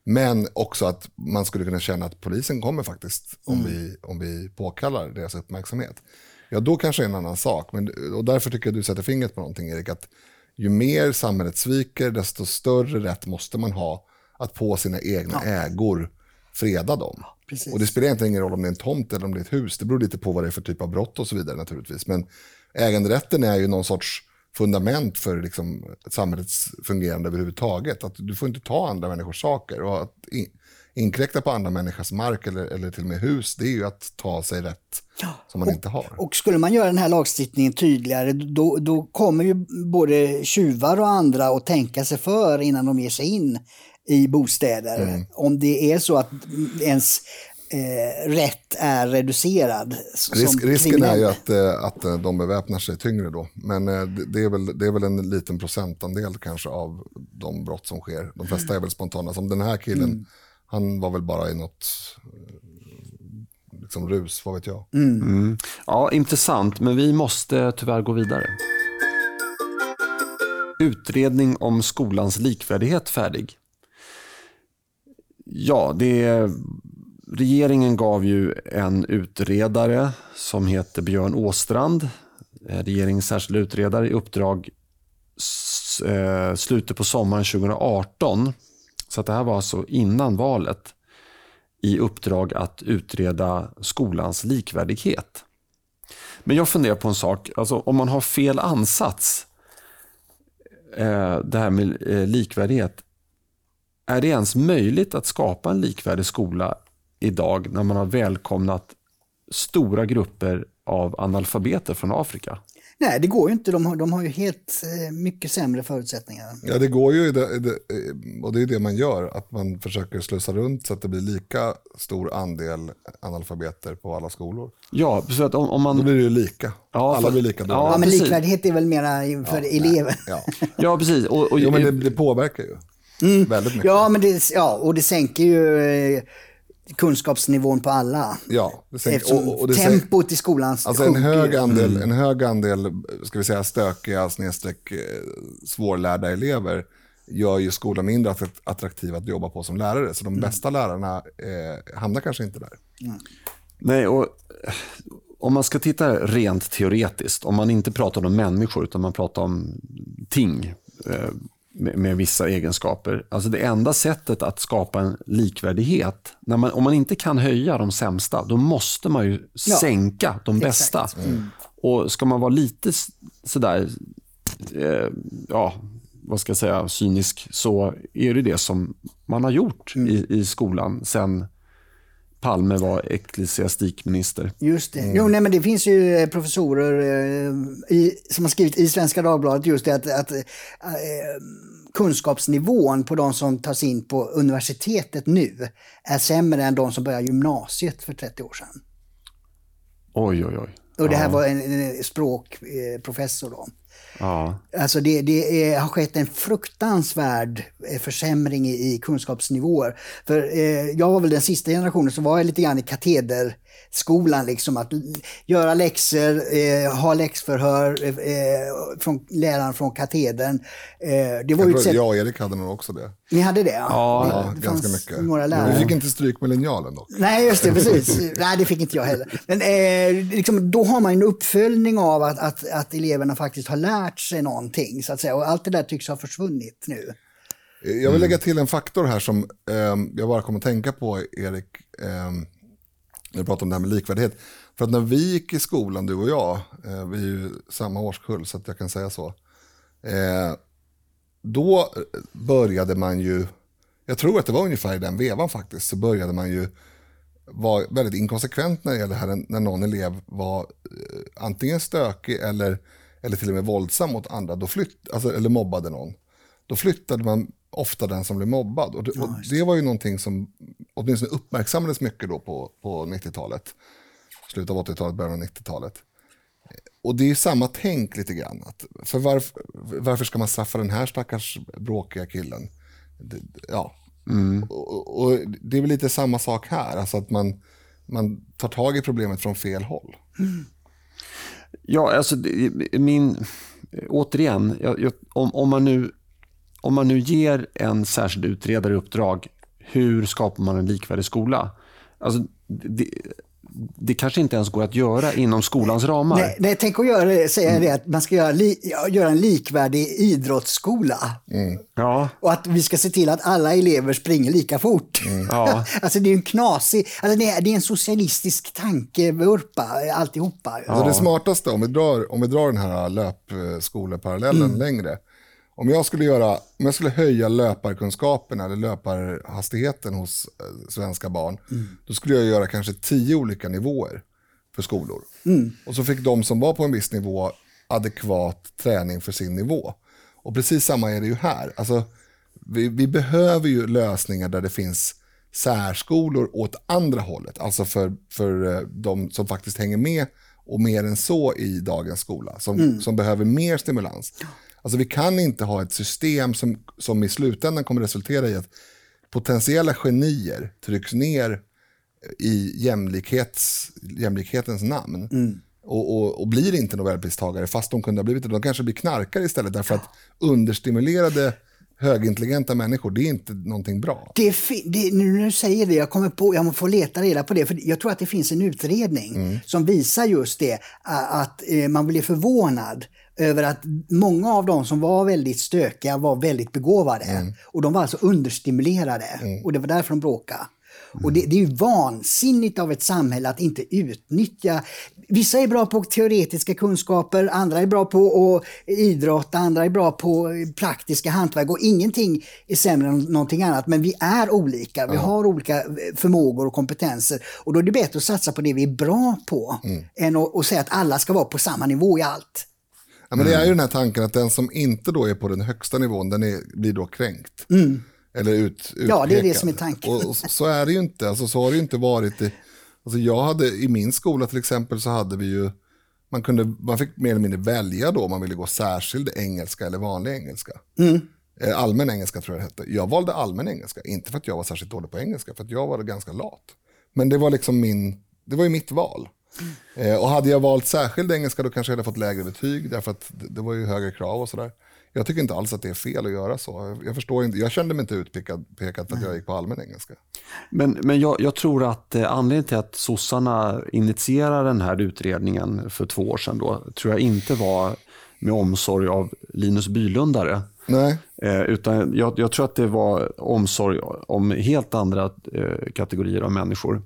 Men också att man skulle kunna känna att polisen kommer faktiskt om, mm. vi, om vi påkallar deras uppmärksamhet ja då kanske är en annan sak. Men, och därför tycker jag att du sätter fingret på någonting Erik. Att ju mer samhället sviker, desto större rätt måste man ha att på sina egna ägor freda dem. Precis. och det spelar egentligen ingen roll om det är en tomt eller om det är ett hus. Det beror lite på vad det är för typ av brott och så vidare naturligtvis. Men äganderätten är ju någon sorts fundament för liksom samhällets fungerande överhuvudtaget. Att du får inte ta andra människors saker. Och att in, inkräkta på andra människors mark eller, eller till och med hus, det är ju att ta sig rätt som man inte har. Och skulle man göra den här lagstiftningen tydligare då, då kommer ju både tjuvar och andra att tänka sig för innan de ger sig in i bostäder. Mm. Om det är så att ens eh, rätt är reducerad. Risk, risken är ju att, eh, att eh, de beväpnar sig tyngre då. Men eh, det, är väl, det är väl en liten procentandel kanske av de brott som sker. De flesta är väl spontana. Som den här killen, Mm. han var väl bara i något liksom rus, vad vet jag. Mm. Ja, intressant, men vi måste tyvärr gå vidare. Utredning om skolans likvärdighet färdig. Ja, det är, regeringen gav ju en utredare som heter Björn Åstrand, eh, regeringens särskilda utredare, i uppdrag s- eh, slutet på sommaren 2018. Så att det här var alltså innan valet i uppdrag att utreda skolans likvärdighet. Men jag funderar på en sak. Alltså, om man har fel ansats, eh, det här med eh, likvärdighet. Är det ens möjligt att skapa en likvärdig skola idag när man har välkomnat stora grupper av analfabeter från Afrika? Nej, det går ju inte. De har, de har ju helt eh, mycket sämre förutsättningar. Ja, det går ju, och det är det man gör, att man försöker slussa runt så att det blir lika stor andel analfabeter på alla skolor. Ja, så att om, om Då man... blir det ju lika. Ja, alla för- blir lika dåliga. Ja, Ja, men likvärdighet är väl mera för eleven. Ja. Ja, precis. Och, och, Jo, men det, det påverkar ju väldigt mycket. Ja, men det, ja, och det sänker ju eh, kunskapsnivån på alla. Ja, det sänker- Eftersom och- och det sänker- tempot i skolan Alltså en sjunker. hög, andel, en hög andel, ska vi säga stökiga, snedstreck, eh, svårlärda elever gör ju skolan mindre att- attraktiv att jobba på som lärare. Så de bästa lärarna eh, hamnar kanske inte där. Nej, och om man ska titta rent teoretiskt, om man inte pratar om människor utan man pratar om ting eh, med, med vissa egenskaper. Alltså det enda sättet att skapa en likvärdighet, när man, om man inte kan höja de sämsta, då måste man ju Ja, sänka de bästa. Och ska man vara lite sådär, eh, ja, vad ska jag säga, cynisk, så är det det som man har gjort i, i skolan sen Palme var ecklesiastikminister. Just det. Mm. Jo, nej, men det finns ju eh, professorer eh, i, som har skrivit i Svenska Dagbladet just det att, att eh, kunskapsnivån på de som tas in på universitetet nu är sämre än de som började gymnasiet för 30 år sedan. Oj, oj, oj. Och det här var en, en språkprofessor då. Ja. Alltså det, det är, har skett en fruktansvärd eh, försämring i, i kunskapsnivåer. För eh, jag var väl den sista generationen som var lite grann i kateder katederskolan, liksom att göra läxor, eh, ha läxförhör eh, eh, från läraren från katedern. Eh, det var ju Jag, sätt, jag och Erik hade nog också det. Ni hade det? Ja, Ja, det ganska mycket. några lärare. vi fick inte stryk med linjalen dock. Nej, just det, precis. Nej, det fick inte jag heller. Men eh, liksom, då har man en uppföljning av att, att, att eleverna faktiskt har lärt sig någonting, så att säga. Och allt det där tycks ha försvunnit nu. Jag vill lägga till en faktor här som ehm, jag bara kom att tänka på, Erik, när du pratar om det här med likvärdighet. För att när vi gick i skolan, du och jag, eh, vi är ju samma årskull så att jag kan säga så. Eh, då började man ju, jag tror att det var ungefär i den vevan faktiskt, så började man ju vara väldigt inkonsekvent när det gäller det här när någon elev var eh, antingen stökig eller, eller till och med våldsam mot andra, då flytt, alltså, eller mobbade någon. Då flyttade man ofta den som blev mobbad. Och det, och det var ju någonting som åtminstone uppmärksammades mycket då på, på 90-talet. Slutet av 80-talet, början av 90-talet. Och det är samma tänk lite grann. Att för varför, varför ska man straffa den här stackars bråkiga killen? Det, ja. Och, och, och det är väl lite samma sak här. Alltså att man, man tar tag i problemet från fel håll. Ja, alltså det- min... Återigen, jag, jag, om, om, man nu, om man nu ger en särskild utredare uppdrag, hur skapar man en likvärdig skola? Alltså, det, det kanske inte ens går att göra inom skolans ramar. Nej, nej tänk att göra säga det att man ska göra, li, göra en likvärdig idrottsskola. Ja, Och att vi ska se till att alla elever springer lika fort. Ja. alltså det är en knasig, alltså det är, det är en socialistisk tankevurpa alltihopa. Alltså det smartaste, om vi drar, om vi drar den här löpskoleparallellen längre. Om jag, skulle göra, om jag skulle höja löparkunskapen eller löparhastigheten hos eh, svenska barn, då skulle jag göra kanske tio olika nivåer för skolor. Och så fick de som var på en viss nivå adekvat träning för sin nivå. Och precis samma är det ju här. Alltså, vi, vi behöver ju lösningar där det finns särskolor åt andra hållet. Alltså för, för eh, de som faktiskt hänger med och mer än så i dagens skola. Som, som behöver mer stimulans. Alltså vi kan inte ha ett system som, som i slutändan kommer resultera i att potentiella genier trycks ner i jämlikhets, jämlikhetens namn. Och, och, och blir inte Nobelpristagare fast de kunde ha blivit det. De kanske blir knarkare istället därför att understimulerade högintelligenta människor, det är inte någonting bra. Det det, nu säger det, jag kommer på, jag får leta reda på det, för jag tror att det finns en utredning som visar just det, att eh, man blir förvånad över att många av de som var väldigt stökiga var väldigt begåvade. Och de var alltså understimulerade. Och det var därför de bråkade. Och det, det är ju vansinnigt av ett samhälle att inte utnyttja... Vissa är bra på teoretiska kunskaper, andra är bra på att idrotta, andra är bra på praktiska hantverk. Och ingenting är sämre än någonting annat. Men vi är olika, vi har olika förmågor och kompetenser. Och då är det bättre att satsa på det vi är bra på än att, att säga att alla ska vara på samma nivå i allt. Ja, men det är ju den här tanken att den som inte då är på den högsta nivån, den är, blir då kränkt. Eller ut, Ja, det är det utpekad. som är tanken. Och, och så- är det ju inte. Alltså, så har det ju inte varit. I, alltså, jag hade, I min skola till exempel så hade vi ju, man, kunde, man fick mer eller mindre välja då om man ville gå särskild engelska eller vanlig engelska. Eh, Allmän engelska tror jag det hette. Jag valde allmän engelska, inte för att jag var särskilt dålig på engelska, för att jag var ganska lat. Men det var liksom min, det var ju mitt val. Eh, och hade jag valt särskild engelska då kanske jag hade fått lägre betyg därför att det, var ju högre krav och sådär. Jag tycker inte alls att det är fel att göra så. Jag, förstår inte, jag kände mig inte utpekad pekad för att jag gick på allmän engelska. Men, men jag, jag tror att eh, anledningen till att sossarna initierade den här utredningen för två år sedan då, tror jag inte var med omsorg av Linus Bylundare. Nej, Eh, utan jag, jag tror att det var omsorg om helt andra eh, kategorier av människor.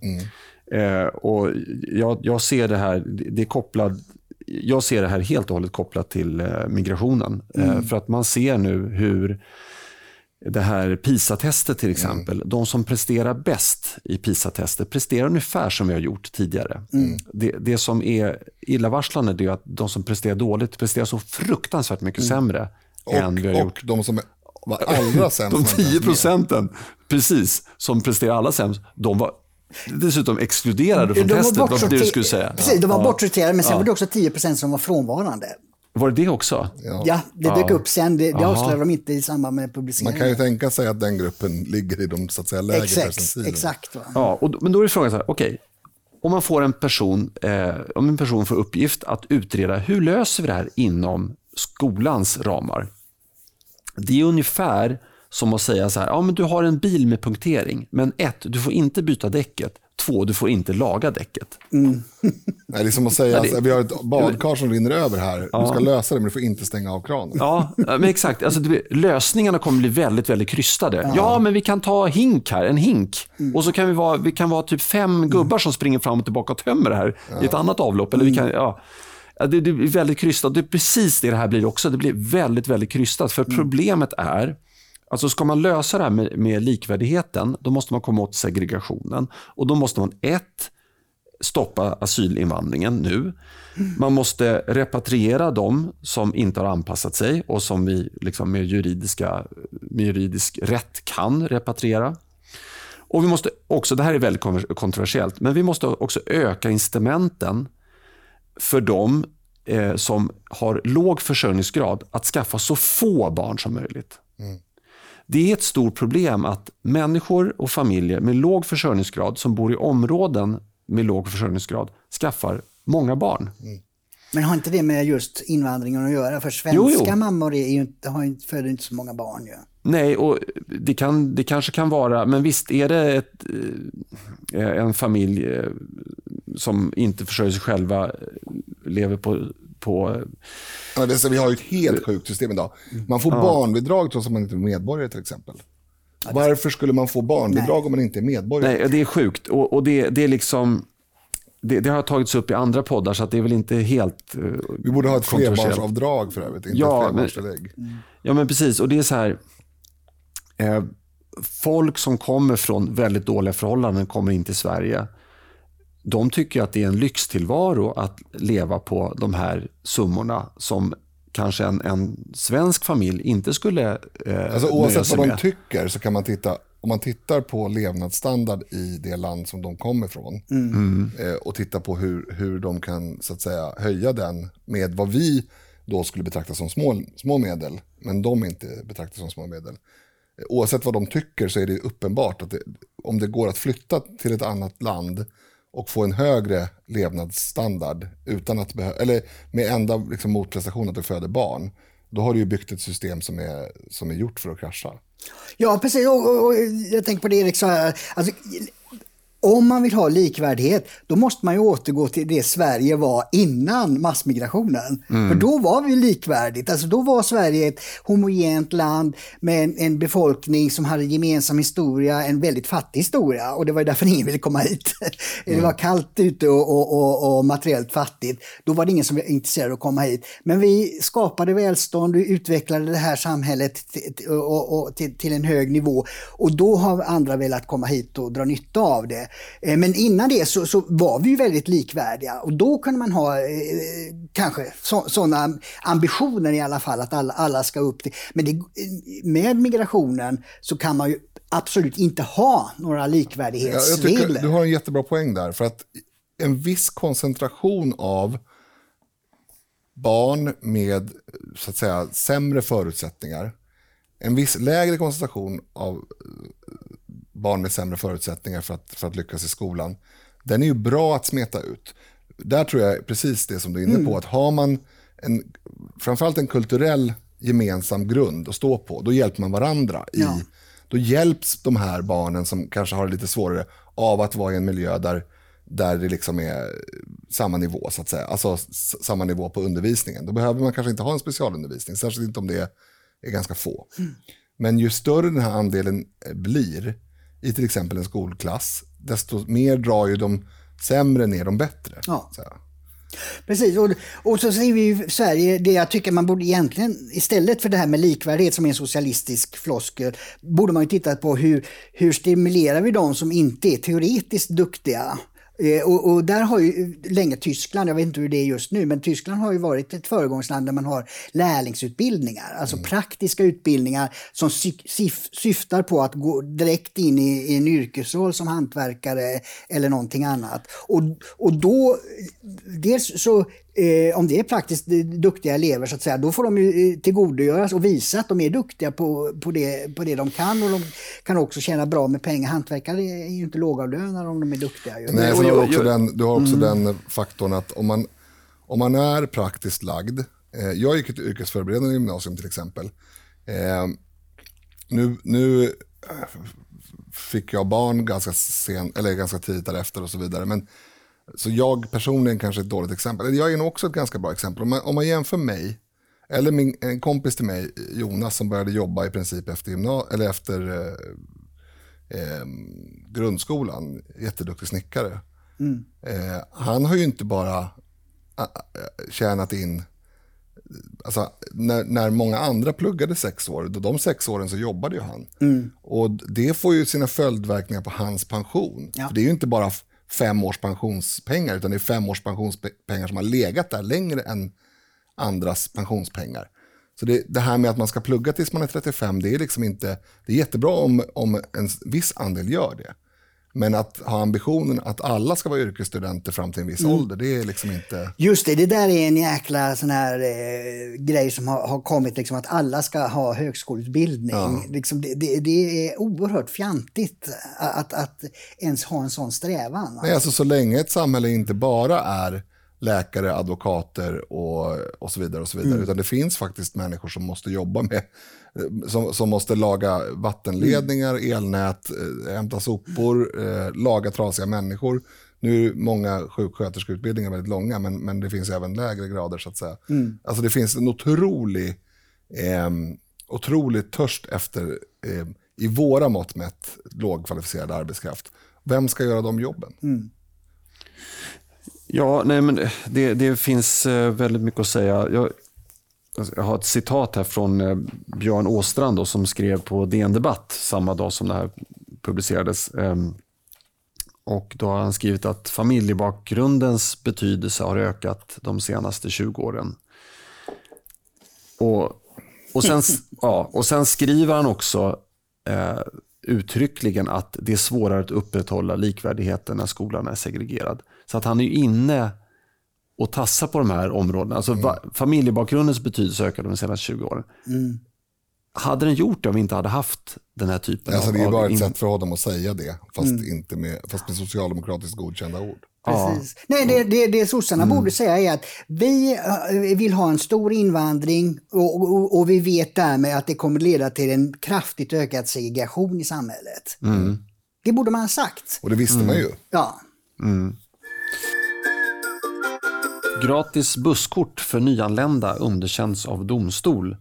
Eh, och jag, jag ser det här, det är kopplad, jag ser det här helt och hållet kopplat till eh, migrationen. Eh, för att man ser nu hur det här PISA-testet till exempel, de som presterar bäst i PISA-testet presterar ungefär som vi har gjort tidigare. Det, det som är illavarslande är att de som presterar dåligt presterar så fruktansvärt mycket sämre än vi har och, gjort och de som var allra sämst. de var inte ens 10 med. procenten, precis, som presterar allra sämst, de var dessutom exkluderade från De testet. Vad var det du skulle säga? Precis, de var Ja. bortsorterade, men sen var det också 10% som var frånvarande. Var det det också? Ja, det dök upp sen. Det, det avslöjade de inte i samband med Man publiceringen. kan ju tänka sig att den gruppen ligger i de så att säga, lägre Exakt, exakt. Ja, och, men då är frågan så här, okej, om man får en person, eh, om en person får uppgift att utreda hur löser vi det här inom skolans ramar. Det är ungefär som att säga så här, ja men du har en bil med punktering, men ett, du får inte byta däcket. Två, du får inte laga däcket. Nej, det är som att säga Ja, att vi har ett badkar som rinner över här. Du ska lösa det men du får inte stänga av kranen. Ja, men exakt. Alltså, lösningarna kommer bli väldigt, väldigt krystade. Ja. men vi kan ta hink här, en hink. Och så kan vi vara, vi kan vara typ fem gubbar som springer fram och tillbaka och tömmer det här i ett annat avlopp. Eller vi kan, ja. Ja, det, det blir väldigt krystat. Det är precis det det här blir också. Det blir väldigt, väldigt krystat. För problemet är, alltså ska man lösa det här med, med likvärdigheten, då måste man komma åt segregationen. Och då måste man ett, stoppa asylinvandringen nu. Man måste repatriera dem som inte har anpassat sig och som vi liksom med, juridiska, med juridisk rätt kan repatriera. Och vi måste också, det här är väldigt kontroversiellt, men vi måste också öka incitamenten för dem eh, som har låg försörjningsgrad att skaffa så få barn som möjligt. Mm. Det är ett stort problem att människor och familjer med låg försörjningsgrad som bor i områden med låg försörjningsgrad skaffar många barn. Men har inte det med just invandringen att göra? För svenska Jo, jo. mammor är ju inte, har ju inte, föder inte så många barn. Ju. Nej, och det, kan, det kanske kan vara, men visst är det ett, eh, en familj eh, som inte försörjer sig själva lever på... på Ja, det, vi har ju ett helt sjukt system idag. Man får barnbidrag trots att man inte är medborgare till exempel. Varför skulle man få barnbidrag om man inte är medborgare? nej, det är sjukt. Och, och det, det är liksom... Det, det har tagits upp i andra poddar, så att det är väl inte helt eh, Vi borde ha ett flerbarnsavdrag för övrigt, inte Ja, ett flerbarnstillägg. Ja, men precis. Och det är så här... Eh, folk som kommer från väldigt dåliga förhållanden kommer in till Sverige. De tycker att det är en lyxtillvaro att leva på de här summorna som kanske en, en svensk familj inte skulle eh, Alltså, oavsett vad de med. tycker så kan man titta, om man tittar på levnadsstandard i det land som de kommer ifrån eh, och tittar på hur, hur de kan så att säga, höja den med vad vi då skulle betrakta som små, små medel, men de inte betraktar som små medel. Eh, Oavsett vad de tycker så är det uppenbart att det, om det går att flytta till ett annat land och få en högre levnadsstandard utan att behö- eller med enda liksom, motprestation att du föder barn, då har du ju byggt ett system som är, som är gjort för att krascha. Ja, precis. Och, och, och jag tänker på det Erik sa. Alltså, om man vill ha likvärdighet, då måste man ju återgå till det Sverige var innan massmigrationen. För då var vi likvärdigt. Alltså då var Sverige ett homogent land med en, en befolkning som hade gemensam historia, en väldigt fattig historia. Och det var därför ingen ville komma hit. Det var kallt ute och, och, och, och materiellt fattigt. Då var det ingen som var intresserad av att komma hit. Men vi skapade välstånd och utvecklade det här samhället till, till, till en hög nivå. Och då har andra velat komma hit och dra nytta av det. Eh, Men innan det så, så var vi ju väldigt likvärdiga och då kunde man ha eh, kanske sådana ambitioner i alla fall att alla, alla ska upp till. Men det, med migrationen så kan man ju absolut inte ha några Ja, jag likvärdighetsregler. du har en jättebra poäng där. För att en viss koncentration av barn med så att säga, sämre förutsättningar, en viss lägre koncentration av eh, barn med sämre förutsättningar för att, för att lyckas i skolan, den är ju bra att smeta ut. Där tror jag precis det som du är inne på, att har man en, framförallt en kulturell gemensam grund att stå på, då hjälper man varandra. i Ja. Då hjälps de här barnen som kanske har det lite svårare av att vara i en miljö där, där det liksom är samma nivå, så att säga. Alltså samma nivå på undervisningen. Då behöver man kanske inte ha en specialundervisning, särskilt inte om det är ganska få. Men ju större den här andelen eh, blir i till exempel en skolklass, desto mer drar ju de sämre ner de bättre. Ja. Precis, och, och så säger vi i Sverige, det jag tycker man borde egentligen, istället för det här med likvärdighet som är en socialistisk floskel, borde man ju titta på hur, hur stimulerar vi de som inte är teoretiskt duktiga? Eh, Och, och där har ju länge Tyskland, jag vet inte hur det är just nu, men Tyskland har ju varit ett föregångsland där man har lärlingsutbildningar, alltså praktiska utbildningar som sy syf syftar på att gå direkt in i, i en yrkesroll som hantverkare eller någonting annat. Och, och då, dels så Eh, om det är praktiskt duktiga elever så att säga, då får de ju eh, tillgodogöras och visa att de är duktiga på, på, det, på det de kan och de kan också tjäna bra med pengar. Hantverkare är ju inte lågavlönade om de är duktiga. ju. Nej, har du jag- också, den, du har också den faktorn att om man, om man är praktiskt lagd, eh, jag gick ett yrkesförberedande gymnasium till exempel, eh, nu, nu eh, fick jag barn ganska, sen, eller ganska tidigt därefter och så vidare, men så jag personligen kanske är ett dåligt exempel. Jag är nog också ett ganska bra exempel. Om man, om man jämför mig, eller min, en kompis till mig, Jonas, som började jobba i princip efter, gymna- eller efter eh, eh, grundskolan, jätteduktig snickare. Eh, han har ju inte bara eh, tjänat in, alltså, när, när många andra pluggade sex år, då de sex åren så jobbade ju han. Och det får ju sina följdverkningar på hans pension. Ja. För det är ju inte bara fem års pensionspengar, utan det är fem års pensionspengar som har legat där längre än andras pensionspengar. Så det, det här med att man ska plugga tills man är 35, det är liksom inte, det är jättebra om, om en viss andel gör det. Men att ha ambitionen att alla ska vara yrkesstudenter fram till en viss ålder, det är liksom inte... Just det, det där är en jäkla sån här eh, grej som har, har kommit, liksom, att alla ska ha högskoleutbildning. Liksom, det, det, det är oerhört fjantigt att, att ens ha en sån strävan. va? Nej, alltså så länge ett samhälle inte bara är läkare, advokater och, och så vidare, och så vidare utan det finns faktiskt människor som måste jobba med, som, som måste laga vattenledningar, elnät, eh, hämta sopor, eh, laga trasiga människor. nu är många sjuksköterskeutbildningar väldigt långa, men, men det finns även lägre grader så att säga. Alltså det finns en otrolig, eh, otrolig törst efter, eh, i våra mått mätt, lågkvalificerad arbetskraft. Vem ska göra de jobben? Ja, nej, men det, det finns eh, väldigt mycket att säga. Jag, jag har ett citat här från eh, Björn Åstrand då, som skrev på DN Debatt samma dag som det här publicerades. Ehm, Och då har han skrivit att familjebakgrundens betydelse har ökat de senaste 20 åren. Och, och, sen, ja, och sen skriver han också eh, uttryckligen att det är svårare att upprätthålla likvärdigheten när skolan är segregerad. Så att han är inne och tassar på de här områdena. Alltså, va, familjebakgrundens betydelse ökade de senaste 20 åren. Hade den gjort det om vi inte hade haft den här typen Alltså, av... det är bara av ett in- sätt för honom att säga det, fast, inte med, fast med socialdemokratiskt godkända ord. Precis. Nej, det, det, det sossarna borde säga är att vi eh, vill ha en stor invandring och, och, och vi vet därmed att det kommer leda till en kraftigt ökad segregation i samhället. Det borde man ha sagt. Och det visste man ju. Ja. Gratis busskort för nyanlända underkänns av domstol.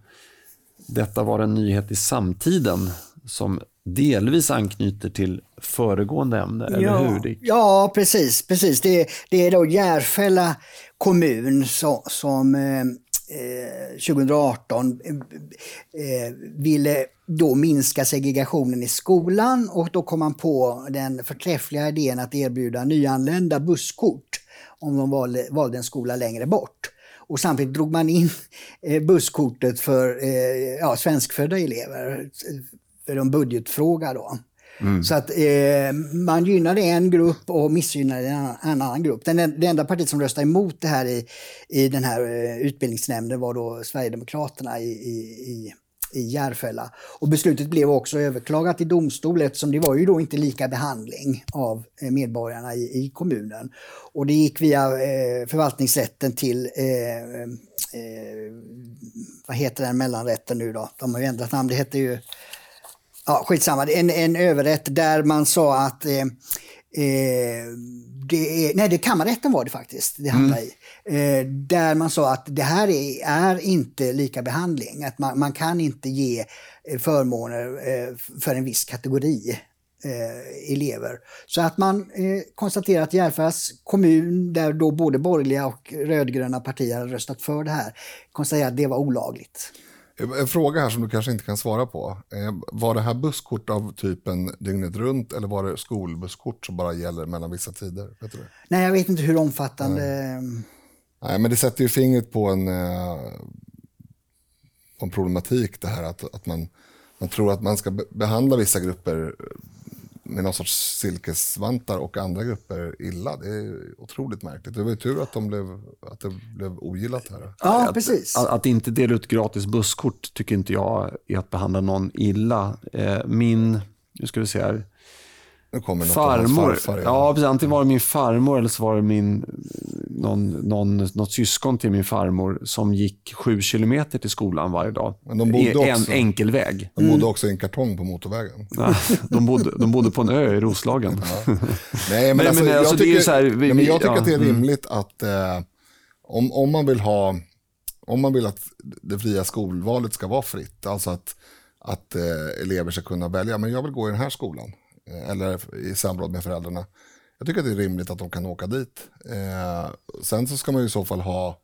Detta var en nyhet i samtiden som delvis anknyter till föregående ämne, eller ja. hur Dick? Ja, precis. precis. Det, det är då Järfälla kommun som, som eh, eh, 2018 eh, eh, ville då minska segregationen i skolan och då kom man på den förträffliga idén att erbjuda nyanlända busskort om de valde, valde en skola längre bort. Och samtidigt drog man in eh, busskortet för eh, ja, svenskfödda elever för en budgetfråga då. Så att eh, man gynnade en grupp och missgynnade en annan, en annan grupp. Den, det enda partiet som röstade emot det här i, i den här eh, utbildningsnämnden var då Sverigedemokraterna i, i, i, i Järfälla. Och beslutet blev också överklagat i domstol eftersom det var ju då inte lika behandling av eh, medborgarna i, i kommunen. Och det gick via eh, förvaltningsrätten till eh, eh, vad heter den mellanrätten nu då? De har ju ändrat namn. Det heter ju Ja, skitsamma. En, en överrätt där man sa att eh, eh, det är, nej, det kammarrätten var det faktiskt det hamnade i. Eh, där man sa att det här är, är inte lika behandling. Att man, man kan inte ge eh, förmåner eh, för en viss kategori eh, elever. Så att man eh, konstaterar att Järfällas kommun, där då både borgerliga och rödgröna partier har röstat för det här, konstaterar att det var olagligt. En fråga här som du kanske inte kan svara på. Eh, Var det här busskort av typen dygnet runt eller var det skolbusskort som bara gäller mellan vissa tider? Vet du? Nej, jag vet inte hur omfattande... Nej, men det sätter ju fingret på en, eh, på en problematik det här att, att man, man tror att man ska be- behandla vissa grupper med någon sorts silkesvantar och andra grupper illa. Det är otroligt märkligt. Det var ju tur att, de blev, att det blev ogillat här. Ja, att, precis. Att, att inte dela ut gratis busskort tycker inte jag är att behandla någon illa. Eh, min, nu ska vi se här, Nu kommer något farmor. farfar. Ja, precis, antingen var det min farmor eller så var det min, någon, någon, något syskon till min farmor som gick sju kilometer till skolan varje dag. Men de bodde I en också- enkel väg. De bodde också i en kartong på motorvägen. Ja, de, bodde, de bodde på en ö i Roslagen. Nej, men, Men- alltså, men jag, alltså, tycker, så här, vi- nej, men vi- jag tycker ja, att det är mm. rimligt att eh, om, om man vill ha, om man vill att det fria skolvalet ska vara fritt, alltså att, att eh, elever ska kunna välja, men jag vill gå i den här skolan, eller i samråd med föräldrarna. Jag tycker att det är rimligt att de kan åka dit. Eh, sen så ska man ju i så fall ha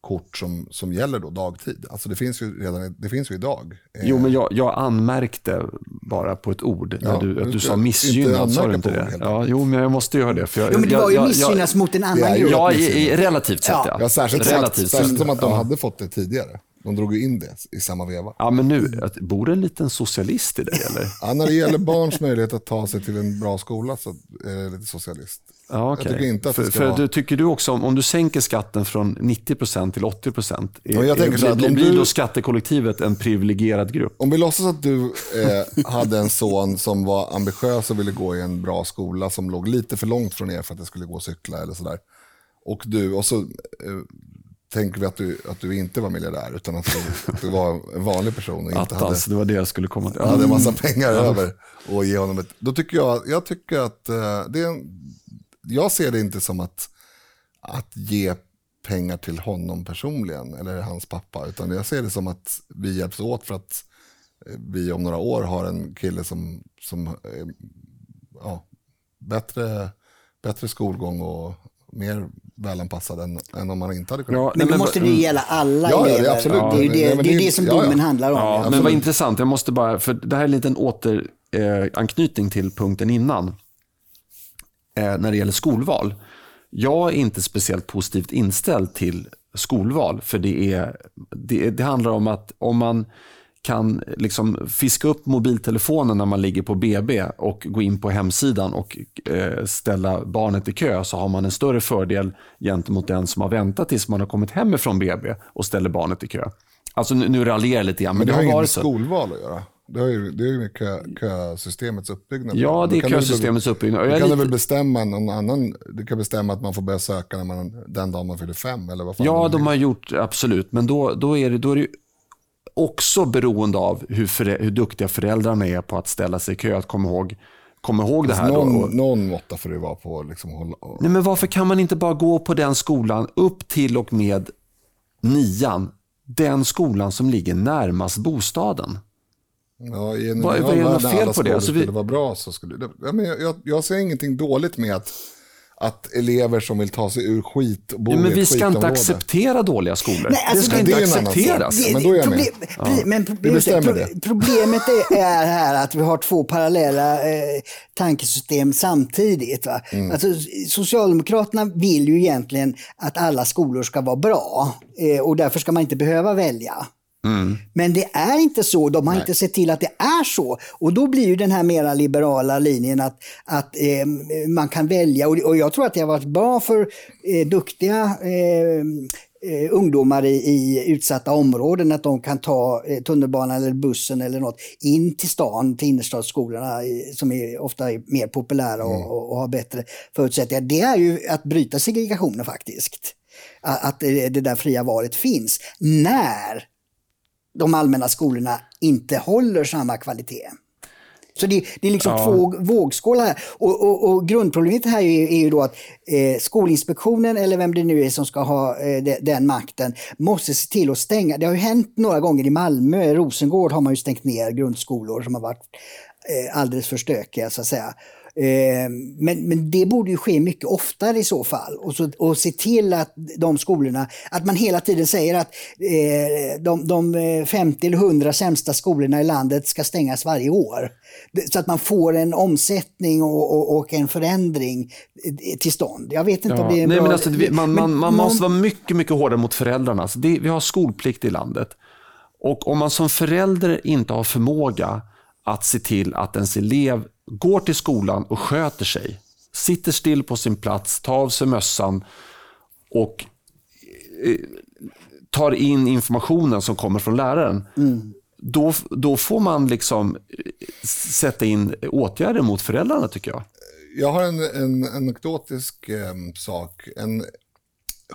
kort som, som gäller då dagtid. Alltså det finns ju redan det finns ju idag. Eh, Jo, men jag, jag anmärkte bara på ett ord när Ja, du, du att du sa missgynnad. Sa du inte det? Ja, jo, men jag måste göra det. För jag, Jo, men det jag, var ju jag, missgynnas mot en annan grupp. Ja, i, i, relativt sett Ja. ja. Ja, särskilt, relativt särskilt sett. som att de ja. hade fått det tidigare. De drog ju in det i samma veva. Ja, men nu, att- bor det en liten socialist i dig eller? Ja, när det gäller barns möjlighet att ta sig till en bra skola så är det lite socialist. Ja, okej. tycker inte att det för, ska för vara- du, Tycker du också, om, om du sänker skatten från 90% till 80%, är, Ja, jag tänker så här, blir, blir du- då skattekollektivet en privilegierad grupp? Om vi låtsas att du eh, hade en son som var ambitiös och ville gå i en bra skola som låg lite för långt från er för att det skulle gå att cykla eller sådär. Och du, och så eh, tänker vi att du, att du inte var miljardär utan att du, att du var en vanlig person och inte hade, Attans, det var det jag skulle komma till. hade en massa pengar över och ge honom ett... Då tycker jag, jag tycker att eh, det är en, jag ser det inte som att, att ge pengar till honom personligen eller hans pappa. Utan jag ser det som att vi hjälps åt för att eh, vi om några år har en kille som, som eh, ja, bättre, bättre skolgång och mer välanpassad än, än om man inte hade kunnat. Ja, Men nej, då måste det ju gälla alla Ja, ja, elever. absolut. Det är ju det, Nej, men det, är det- som ja, ja. domen handlar om. Ja, men vad intressant. Jag måste bara, för det här är en liten återanknytning eh, till punkten innan. Eh, när det gäller skolval. Jag är inte speciellt positivt inställd till skolval. För det, är, det, det handlar om att om man kan liksom fiska upp mobiltelefonen när man ligger på BB och gå in på hemsidan och eh, ställa barnet i kö så har man en större fördel gentemot den som har väntat tills man har kommit hem från BB och ställer barnet i kö. Alltså nu, nu raljerar jag lite grann, men, Men det har har inget med skolval att göra. Det, har ju, det är ju med kö, kösystemets uppbyggnad. Ja, det är väl- kösystemets uppbyggnad. Du kan du lite- väl bestämma någon annan, du kan bestämma att man får börja söka när man, den dagen man fyller fem eller vad fan Ja, de har gjort, absolut. Men då, då, är det, då är det också beroende av hur, förä- hur duktiga föräldrarna är på att ställa sig i kö. Att komma ihåg, komma ihåg det här. då. någon, Och- någon måtta får det vara på liksom hålla, och, Nej, men varför kan man inte bara gå på den skolan upp till och med nian? Den skolan som ligger närmast bostaden. Ja, i en Vad- vad är det fel alla på det? Alltså, vi- skulle vara bra så skulle. Ja, men jag, jag, jag ser ingenting dåligt med att, att elever som vill ta sig ur skit och bo Ja, men i ett vi ska inte acceptera dåliga skolor. Nej, alltså, det ska det- inte det accepteras. sak. Ja, men då är jag med. Problem- Men pro- det. problemet är, är här att vi har två parallella eh, tankesystem samtidigt. Va? Mm. Alltså, Socialdemokraterna vill ju egentligen att alla skolor ska vara bra eh, och därför ska man inte behöva välja. Men det är inte så, de har inte sett till att det är så. Och då blir ju den här mera liberala linjen att, att eh, man kan välja. Och, och jag tror att det har varit bra för eh, duktiga eh, eh, ungdomar i, i utsatta områden att de kan ta eh, tunnelbanan eller bussen eller något in till stan, till innerstadsskolorna i- som är ofta är mer populära och, och, och har bättre förutsättningar. Det är ju att bryta segregationen faktiskt. Att, att det, det där fria valet finns. När de allmänna skolorna inte håller samma kvalitet. Så det, det är liksom Ja. två vågskålar här. Och, och, och grundproblemet här är, är ju då att eh, Skolinspektionen, eller vem det nu är som ska ha eh, de, den makten, måste se till att stänga. Det har ju hänt några gånger i Malmö, Rosengård har man ju stängt ner grundskolor som har varit eh, alldeles för stökiga så att säga. Eh, men, men det borde ju ske mycket oftare i så fall. Och, så, och se till att de skolorna, att man hela tiden säger att eh, de, de eh, 50 eller 100 sämsta skolorna i landet ska stängas varje år. Så att man får en omsättning och, och, och en förändring eh, till stånd. Jag vet inte Ja. om det är en Nej, bra... men alltså, man, man, men man måste vara mycket, mycket hårdare mot föräldrarna. Alltså det, vi har skolplikt i landet. Och om man som förälder inte har förmåga att se till att ens elev går till skolan och sköter sig, sitter still på sin plats, tar av sig mössan och eh, tar in informationen som kommer från läraren, då, då får man liksom eh, sätta in åtgärder mot föräldrarna tycker jag. Jag har en, en anekdotisk eh, sak. En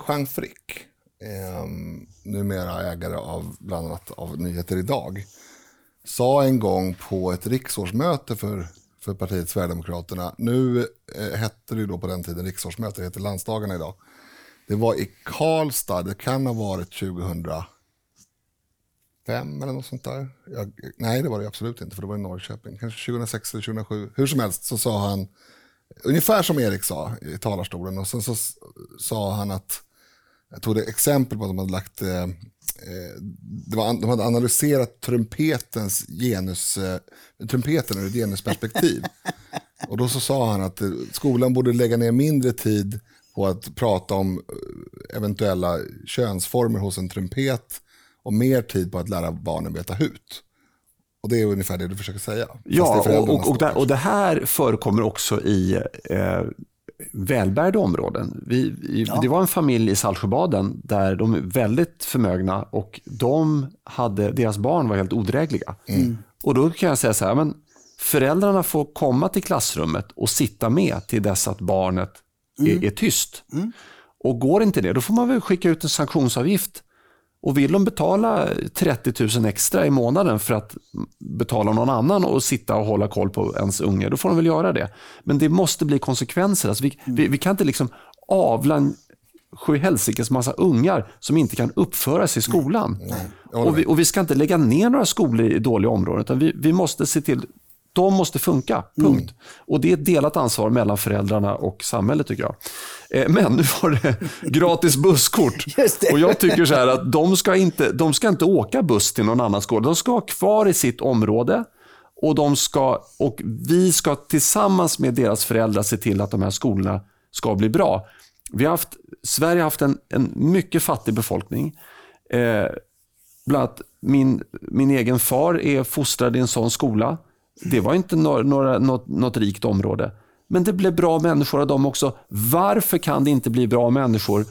Jean Frick, eh, numera ägare av bland annat av Nyheter Idag, sa en gång på ett riksårsmöte för, för partiet Sverigedemokraterna, nu eh, hette det ju då på den tiden riksårsmöte, det heter landsdagarna idag. Det var i Karlstad, det kan ha varit 2005 eller något sånt där. Jag, nej, det var det absolut inte, för det var i Norrköping. Kanske 2006 eller 2007. Hur som helst så sa han, ungefär som Erik sa i talarstolen, och sen så sa han att, jag tog det exempel på att de hade lagt, eh, var, an- de hade analyserat trumpetens genus, eh, trumpeten ur ett genusperspektiv. Och då så sa han att eh, skolan borde lägga ner mindre tid på att prata om eh, eventuella könsformer hos en trumpet och mer tid på att lära barnen veta hut. Och det är ungefär det du försöker säga. Ja, och, och, och, det, och det här förekommer också i eh, välbärgade områden. Vi, vi, Det var en familj i Saltsjöbaden där de är väldigt förmögna och de hade, deras barn var helt odrägliga. Och då kan jag säga så här, men föräldrarna får komma till klassrummet och sitta med till dess att barnet är, är tyst. Och går inte det, då får man väl skicka ut en sanktionsavgift Och vill de betala 30 000 extra i månaden för att betala någon annan och sitta och hålla koll på ens unge, då får de väl göra det. Men det måste bli konsekvenser. Alltså vi, vi, vi kan inte liksom avla en sjuhelsikes massa ungar som inte kan uppföra sig i skolan. Håller och, vi, och vi ska inte lägga ner några skolor i dåliga områden, utan vi, vi måste se till de måste funka, punkt. Mm. Och det är ett delat ansvar mellan föräldrarna och samhället tycker jag. Eh, Men nu var det gratis busskort. Och jag tycker så här att de ska, inte, de ska inte åka buss till någon annan skola. De ska vara kvar i sitt område. Och, de ska, och vi ska tillsammans med deras föräldrar se till att de här skolorna ska bli bra. Vi har haft, Sverige har haft en, en mycket fattig befolkning. Eh, bland annat min, min egen far är fostrad i en sån skola. Det var inte några, några, något, något rikt område. Men det blev bra människor av dem också. Varför kan det inte bli bra människor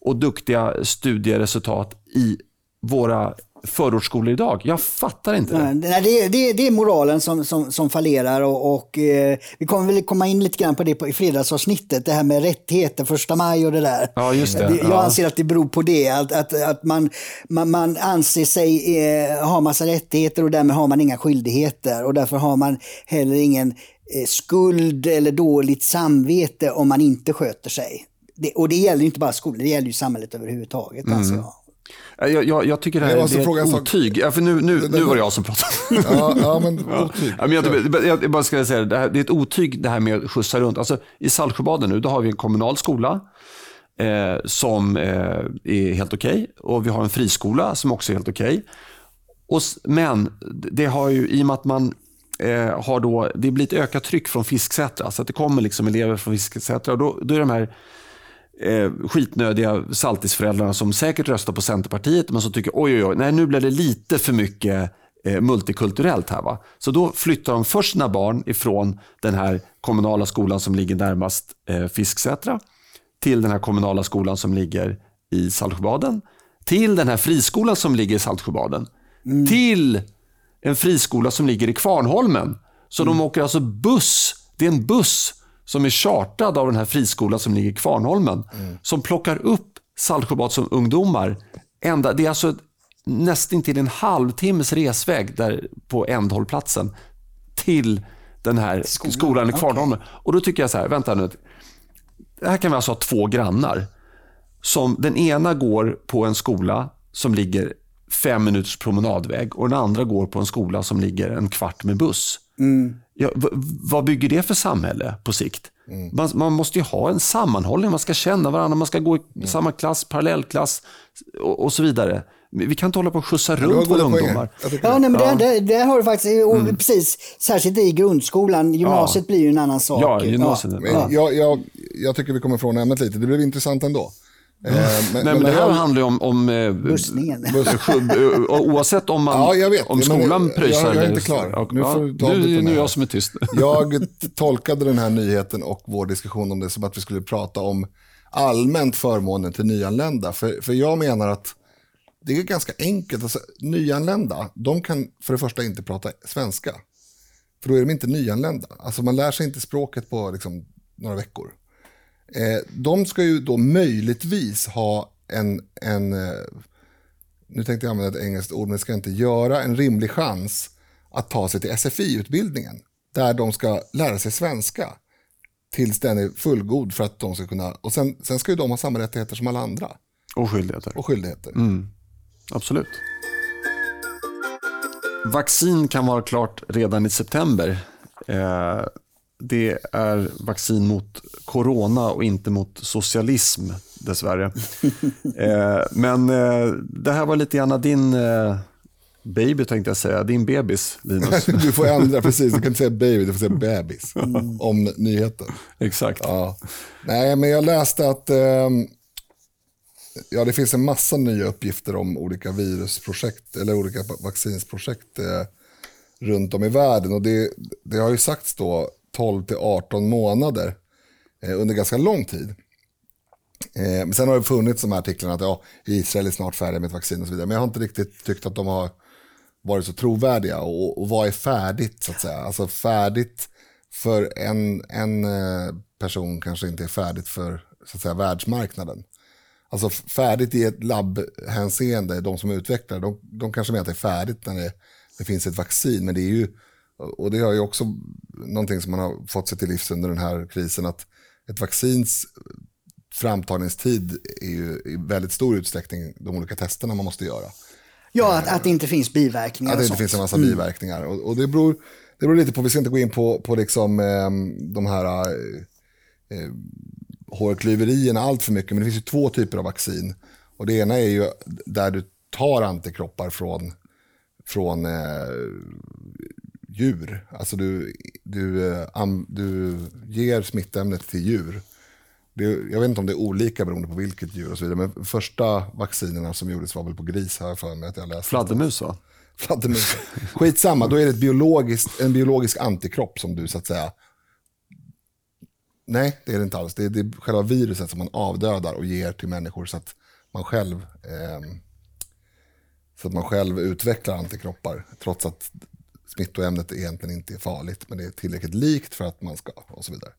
och duktiga studieresultat i våra förortsskolor idag? Jag fattar inte det. Nej, det, är- det, det är moralen som, som, som fallerar och, och eh, vi kommer väl komma in lite grann på det på, i fredagsavsnittet, det här med rättigheter, första maj och det där. Ja, just det. Jag Ja. anser att det beror på det, att, att, att man, man, man anser sig eh, ha massa rättigheter och därmed har man inga skyldigheter och därför har man heller ingen eh, skuld eller dåligt samvete om man inte sköter sig. Det, och det gäller inte bara skolan, det gäller ju samhället överhuvudtaget. Mm. Anser jag. Jag, jag, jag tycker det här det är ett otyg. Ja, för nu, nu, nu var det jag som pratade. Ja, ja men otyg. Ja, men jag, jag, bara ska säga, det, här, det är ett otyg det här med att skjutsa runt. Alltså, I Saltsjöbaden nu, då har vi en kommunal skola eh, som eh, är helt okej. Och vi har en friskola som också är helt okej. S- Men det har ju, i och med att man eh, har då, det blir ett ökat tryck från Fisksätra. Så att det kommer liksom elever från Fisksätra. Och då, då är de här eh, skitnödiga saltisföräldrarna som säkert röstar på Centerpartiet men som tycker oj, oj, oj, nej, nu blev det lite för mycket eh, multikulturellt här. Va? Så då flyttar de först sina barn ifrån den här kommunala skolan som ligger närmast eh, Fisksätra till den här kommunala skolan som ligger i Saltsjöbaden, till den här friskolan som ligger i Saltsjöbaden, till en friskola som ligger i Kvarnholmen. Så de åker alltså buss, det är en buss som är chartrad av den här friskolan som ligger i Kvarnholmen, som plockar upp Saltsjöbads som ungdomar. Ända, det är alltså nästan till en halvtimmes resväg där på ändhållplatsen till den här skolan, i Kvarnholmen. Och då tycker jag så här, vänta nu. Det här kan vi alltså ha två grannar. Som den ena går på en skola som ligger fem minuters promenadväg och den andra går på en skola som ligger en kvart med buss. Ja, v- vad bygger det för samhälle på sikt? Man, man måste ju ha en sammanhållning, man ska känna varandra, man ska gå i samma klass, parallellklass och, och så vidare. Vi kan inte hålla på och skjutsa runt våra ungdomar. Ja, det. nej, men Där, där, där har du faktiskt, och precis, särskilt i grundskolan, gymnasiet blir ju en annan sak. Ja, gymnasiet. Ja. Men jag, jag, jag tycker vi kommer från ämnet lite. Det blev intressant ändå. Eh, Nej, men det här handlar ju om, om eh, Bussningen. och oavsett om, man, Ja, jag vet. om Men skolan jag- pröjsar. jag är eller- inte klar. Nu får du ta nu, nu är jag som är tyst. Jag tolkade den här nyheten och vår diskussion om det som att vi skulle prata om allmänt förmånen till nyanlända. För, för jag menar att det är ganska enkelt. Alltså, nyanlända, de kan för det första inte prata svenska. För då är de inte nyanlända. Alltså man lär sig inte språket på liksom, några veckor. Eh, de ska ju då möjligtvis ha en, en eh, nu tänkte jag använda ett engelskt ord, men det ska jag inte göra, en rimlig chans att ta sig till SFI-utbildningen. Där de ska lära sig svenska tills den är fullgod för att de ska kunna, och sen, sen ska ju de ha samma rättigheter som alla andra Och skyldigheter. och skyldigheter. Absolut. Vaccin kan vara klart redan i september. Eh, det är vaccin mot corona och inte mot socialism dessvärre. eh, men eh, det här var lite grann din eh, baby tänkte jag säga, din bebis Linus. Du får ändra, precis, du kan inte säga baby, du får säga bebis om nyheten. Exakt. Ja. Nej, men jag läste att ehm, ja, det finns en massa nya uppgifter om olika virusprojekt eller olika va- vaccinsprojekt eh, runt om i världen. Och det, det har ju sagts då 12 till 18 månader eh, under ganska lång tid. Eh, men sen har det funnits de här artiklarna att ja, Israel är snart färdiga med ett vaccin och så vidare. Men jag har inte riktigt tyckt att de har varit så trovärdiga. Och, och vad är färdigt så att säga? Alltså färdigt för en, en eh, person kanske inte är färdigt för så att säga, världsmarknaden. Alltså färdigt i ett labbhänseende, de som utvecklar, de, de kanske menar att det är färdigt när det, det finns ett vaccin. Men det är ju, och det har ju också någonting som man har fått sig till livs under den här krisen, att ett vaccins framtagningstid är ju i väldigt stor utsträckning de olika testerna man måste göra. Ja, att, att det inte finns biverkningar Att det inte finns en massa biverkningar. Och, och det, beror, det beror lite på, vi ska inte gå in på, på liksom, eh, de här eh, eh, hårklyverierna allt för mycket, men det finns ju två typer av vaccin. Och det ena är ju där du tar antikroppar från, från eh, djur. Alltså du, du, eh, am, du ger smittämnet till djur. Det, jag vet inte om det är olika beroende på vilket djur och så vidare. Men första vaccinerna som gjordes var väl på gris jag för mig att jag läste. Fladdermus va? Fladdermus. Skitsamma, då är det ett biologiskt, en biologisk antikropp som du så att säga... Nej, det är det inte alls. Det är, det är själva viruset som man avdödar och ger till människor så att man själv, ehm, så att man själv utvecklar antikroppar. Trots att smittoämnet egentligen inte är farligt, men det är tillräckligt likt för att man ska och så vidare.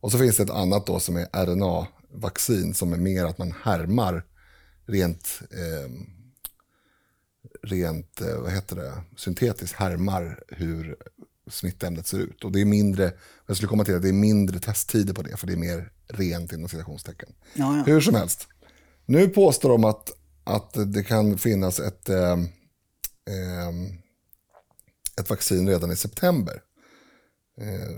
Och så finns det ett annat då som är RNA-vaccin som är mer att man härmar rent ehm, rent, eh, vad heter det, syntetiskt härmar hur smittämnet ser ut. Och det är mindre, jag skulle komma till att det är mindre testtider på det, för det är mer rent inom citationstecken. Ja, ja. Hur som helst. Nu påstår de att, att det kan finnas ett, eh, eh, ett vaccin redan i september. Eh,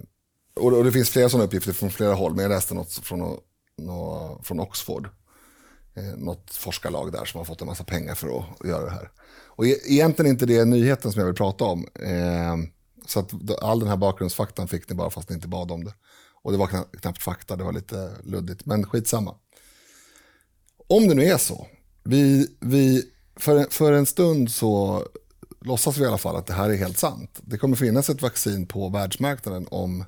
och, det finns flera sådana uppgifter från flera håll, men jag läste något från, från Oxford eh, något forskarlag där som har fått en massa pengar för att göra det här. Och e-, egentligen inte det nyheten som jag vill prata om. Eh, så att all den här bakgrundsfaktan fick ni bara fast ni inte bad om det. Och det var knappt, fakta, det var lite luddigt, men skitsamma. Om det nu är så, vi, vi, för, för en stund så låtsas vi i alla fall att det här är helt sant. Det kommer finnas ett vaccin på världsmarknaden om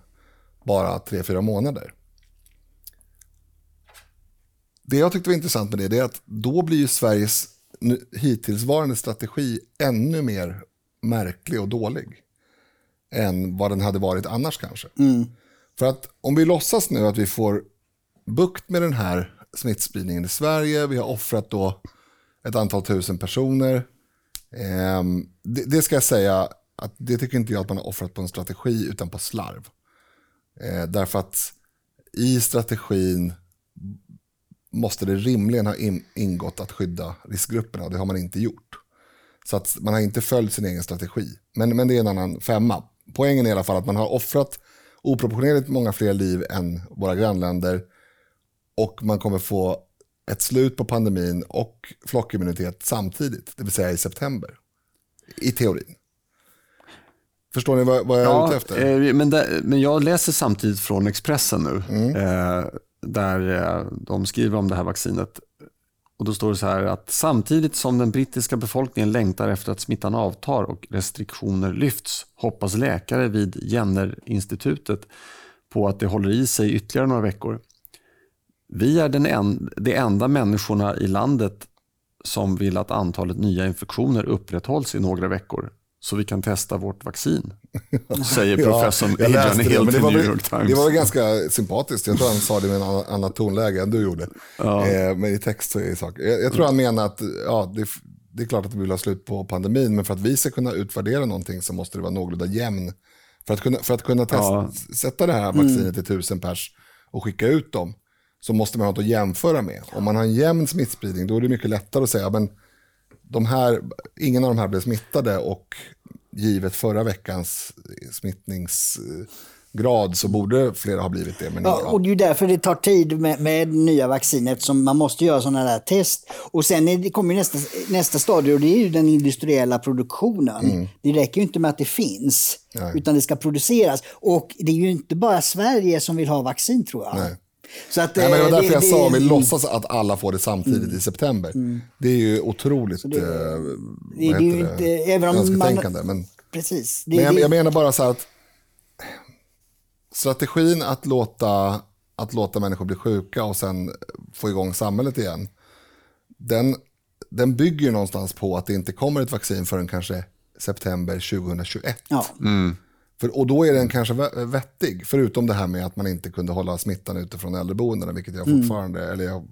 bara tre fyra månader. Det jag tyckte var intressant med det, det är att då blir ju Sveriges hittillsvarande strategi ännu mer märklig och dålig än vad den hade varit annars kanske. För att om vi låtsas nu att vi får bukt med den här smittspridningen i Sverige, vi har offrat då ett antal tusen personer. Ehm, det, det ska jag säga, att det tycker inte jag att man har offrat på en strategi utan på slarv. Eh, därför att i strategin måste det rimligen ha in, ingått att skydda riskgrupperna och det har man inte gjort. Så att man har inte följt sin egen strategi. Men, men det är en annan femma. Poängen är i alla fall att man har offrat oproportionerligt många fler liv än våra grannländer och man kommer få ett slut på pandemin och flockimmunitet samtidigt, det vill säga i september. I teorin. Förstår ni vad, vad jag är ute efter? eh, men, där, men jag läser samtidigt från Expressen nu, eh, där eh, de skriver om det här vaccinet. Och Då står det så här att samtidigt som den brittiska befolkningen längtar efter att smittan avtar och restriktioner lyfts hoppas läkare vid Jenner-institutet på att det håller i sig ytterligare några veckor. Vi är den en, de enda människorna i landet som vill att antalet nya infektioner upprätthålls i några veckor så vi kan testa vårt vaccin, säger professorn jag Adrian Hill till var, New York Times. det var väl ganska sympatiskt. Jag tror han sa det med en annan- tonläge än du gjorde. Eh, men i text så är det sak. Jag, jag tror han menar att ja, det, det är klart att vi vill ha slut på pandemin, men för att vi ska kunna utvärdera någonting så måste det vara någorlunda jämn. För att kunna, för att kunna testa, Ja. sätta det här vaccinet till tusen pers och skicka ut dem, så måste man ha något att jämföra med. Om man har en jämn smittspridning, då är det mycket lättare att säga, men de här, ingen av de här blev smittade och givet förra veckans smittningsgrad så borde flera ha blivit det. Men Ja, och det är ju därför det tar tid med, med nya vaccin eftersom man måste göra sådana där test. Och sen är det, kommer nästa, nästa stadie och det är ju den industriella produktionen. Det räcker ju inte med att det finns, Nej. utan det ska produceras. Och det är ju inte bara Sverige som vill ha vaccin tror jag. Nej. Så att, Nej, men det var eh, därför jag det- sa, det- vi låtsas att alla får det samtidigt i september. Det är ju otroligt det- eh, det heter inte- även om man- önsketänkande. Men, Precis. Det, men jag, det, jag menar bara så här att strategin att låta, att låta människor bli sjuka och sen få igång samhället igen, den, den bygger ju någonstans på att det inte kommer ett vaccin förrän kanske september 2021. ja. För, och då är den kanske vettig, förutom det här med att man inte kunde hålla smittan ute från äldreboendena, vilket jag fortfarande, eller jag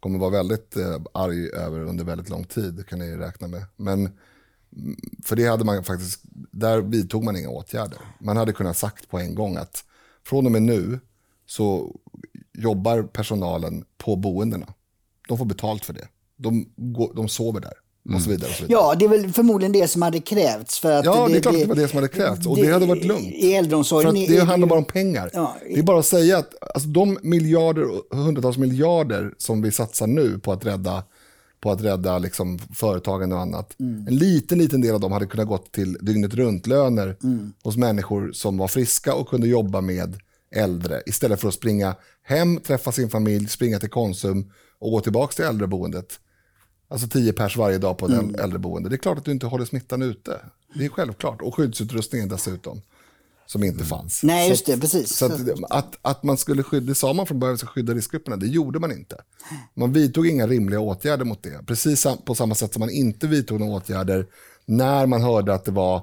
kommer vara väldigt eh, arg över under väldigt lång tid, kan ni räkna med. Men mm, för det hade man faktiskt, där vidtog man inga åtgärder. Man hade kunnat sagt på en gång att från och med nu så jobbar personalen på boendena. De får betalt för det. De, går, de sover där. Och så vidare. Och så vidare. Ja, det är väl förmodligen det som hade krävts. För att Ja, det, är klart att det var det som hade krävts. Och det, hade varit lugnt. I För äldreomsorgen att är- det handlar bara om pengar. Ja, det är bara att säga att alltså, de miljarder, hundratals miljarder som vi satsar nu på att rädda, på att rädda liksom, företagen och annat. Mm. En liten, liten del av dem hade kunnat gått till dygnet runt-löner Mm. hos människor som var friska och kunde jobba med äldre. Istället för att springa hem, träffa sin familj, springa till Konsum och gå tillbaka till äldreboendet. Alltså 10 pers varje dag på ett Mm. äldreboende. Det är klart att du inte håller smittan ute. Det är självklart. Och skyddsutrustningen dessutom. Som inte fanns. Nej, just det, precis. Så att, att, att man skulle skydda, det sa man från början, att skydda riskgrupperna. Det gjorde man inte. Man vidtog inga rimliga åtgärder mot det. Precis på samma sätt som man inte vidtog några åtgärder när man hörde att det var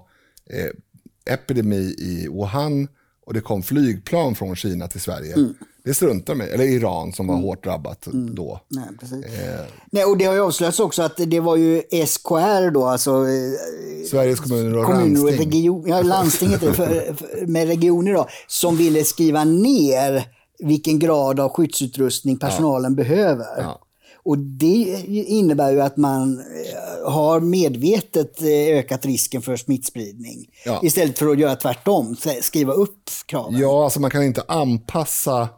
eh, epidemi i Wuhan och det kom flygplan från Kina till Sverige. Mm. Det struntar med, eller Iran som var hårt drabbat då. Nej, precis. Eh. Nej, och det har ju avslöjats också att det var ju SKR då, alltså eh, Sveriges kommuner och kommuner och landsting. region, ja, landsting heter det, för, för, med regioner då, som ville skriva ner vilken grad av skyddsutrustning personalen behöver. Ja. Och det innebär ju att man eh, har medvetet eh, ökat risken för smittspridning. Ja. Istället för att göra tvärtom, skriva upp kraven. Ja, alltså man kan inte anpassa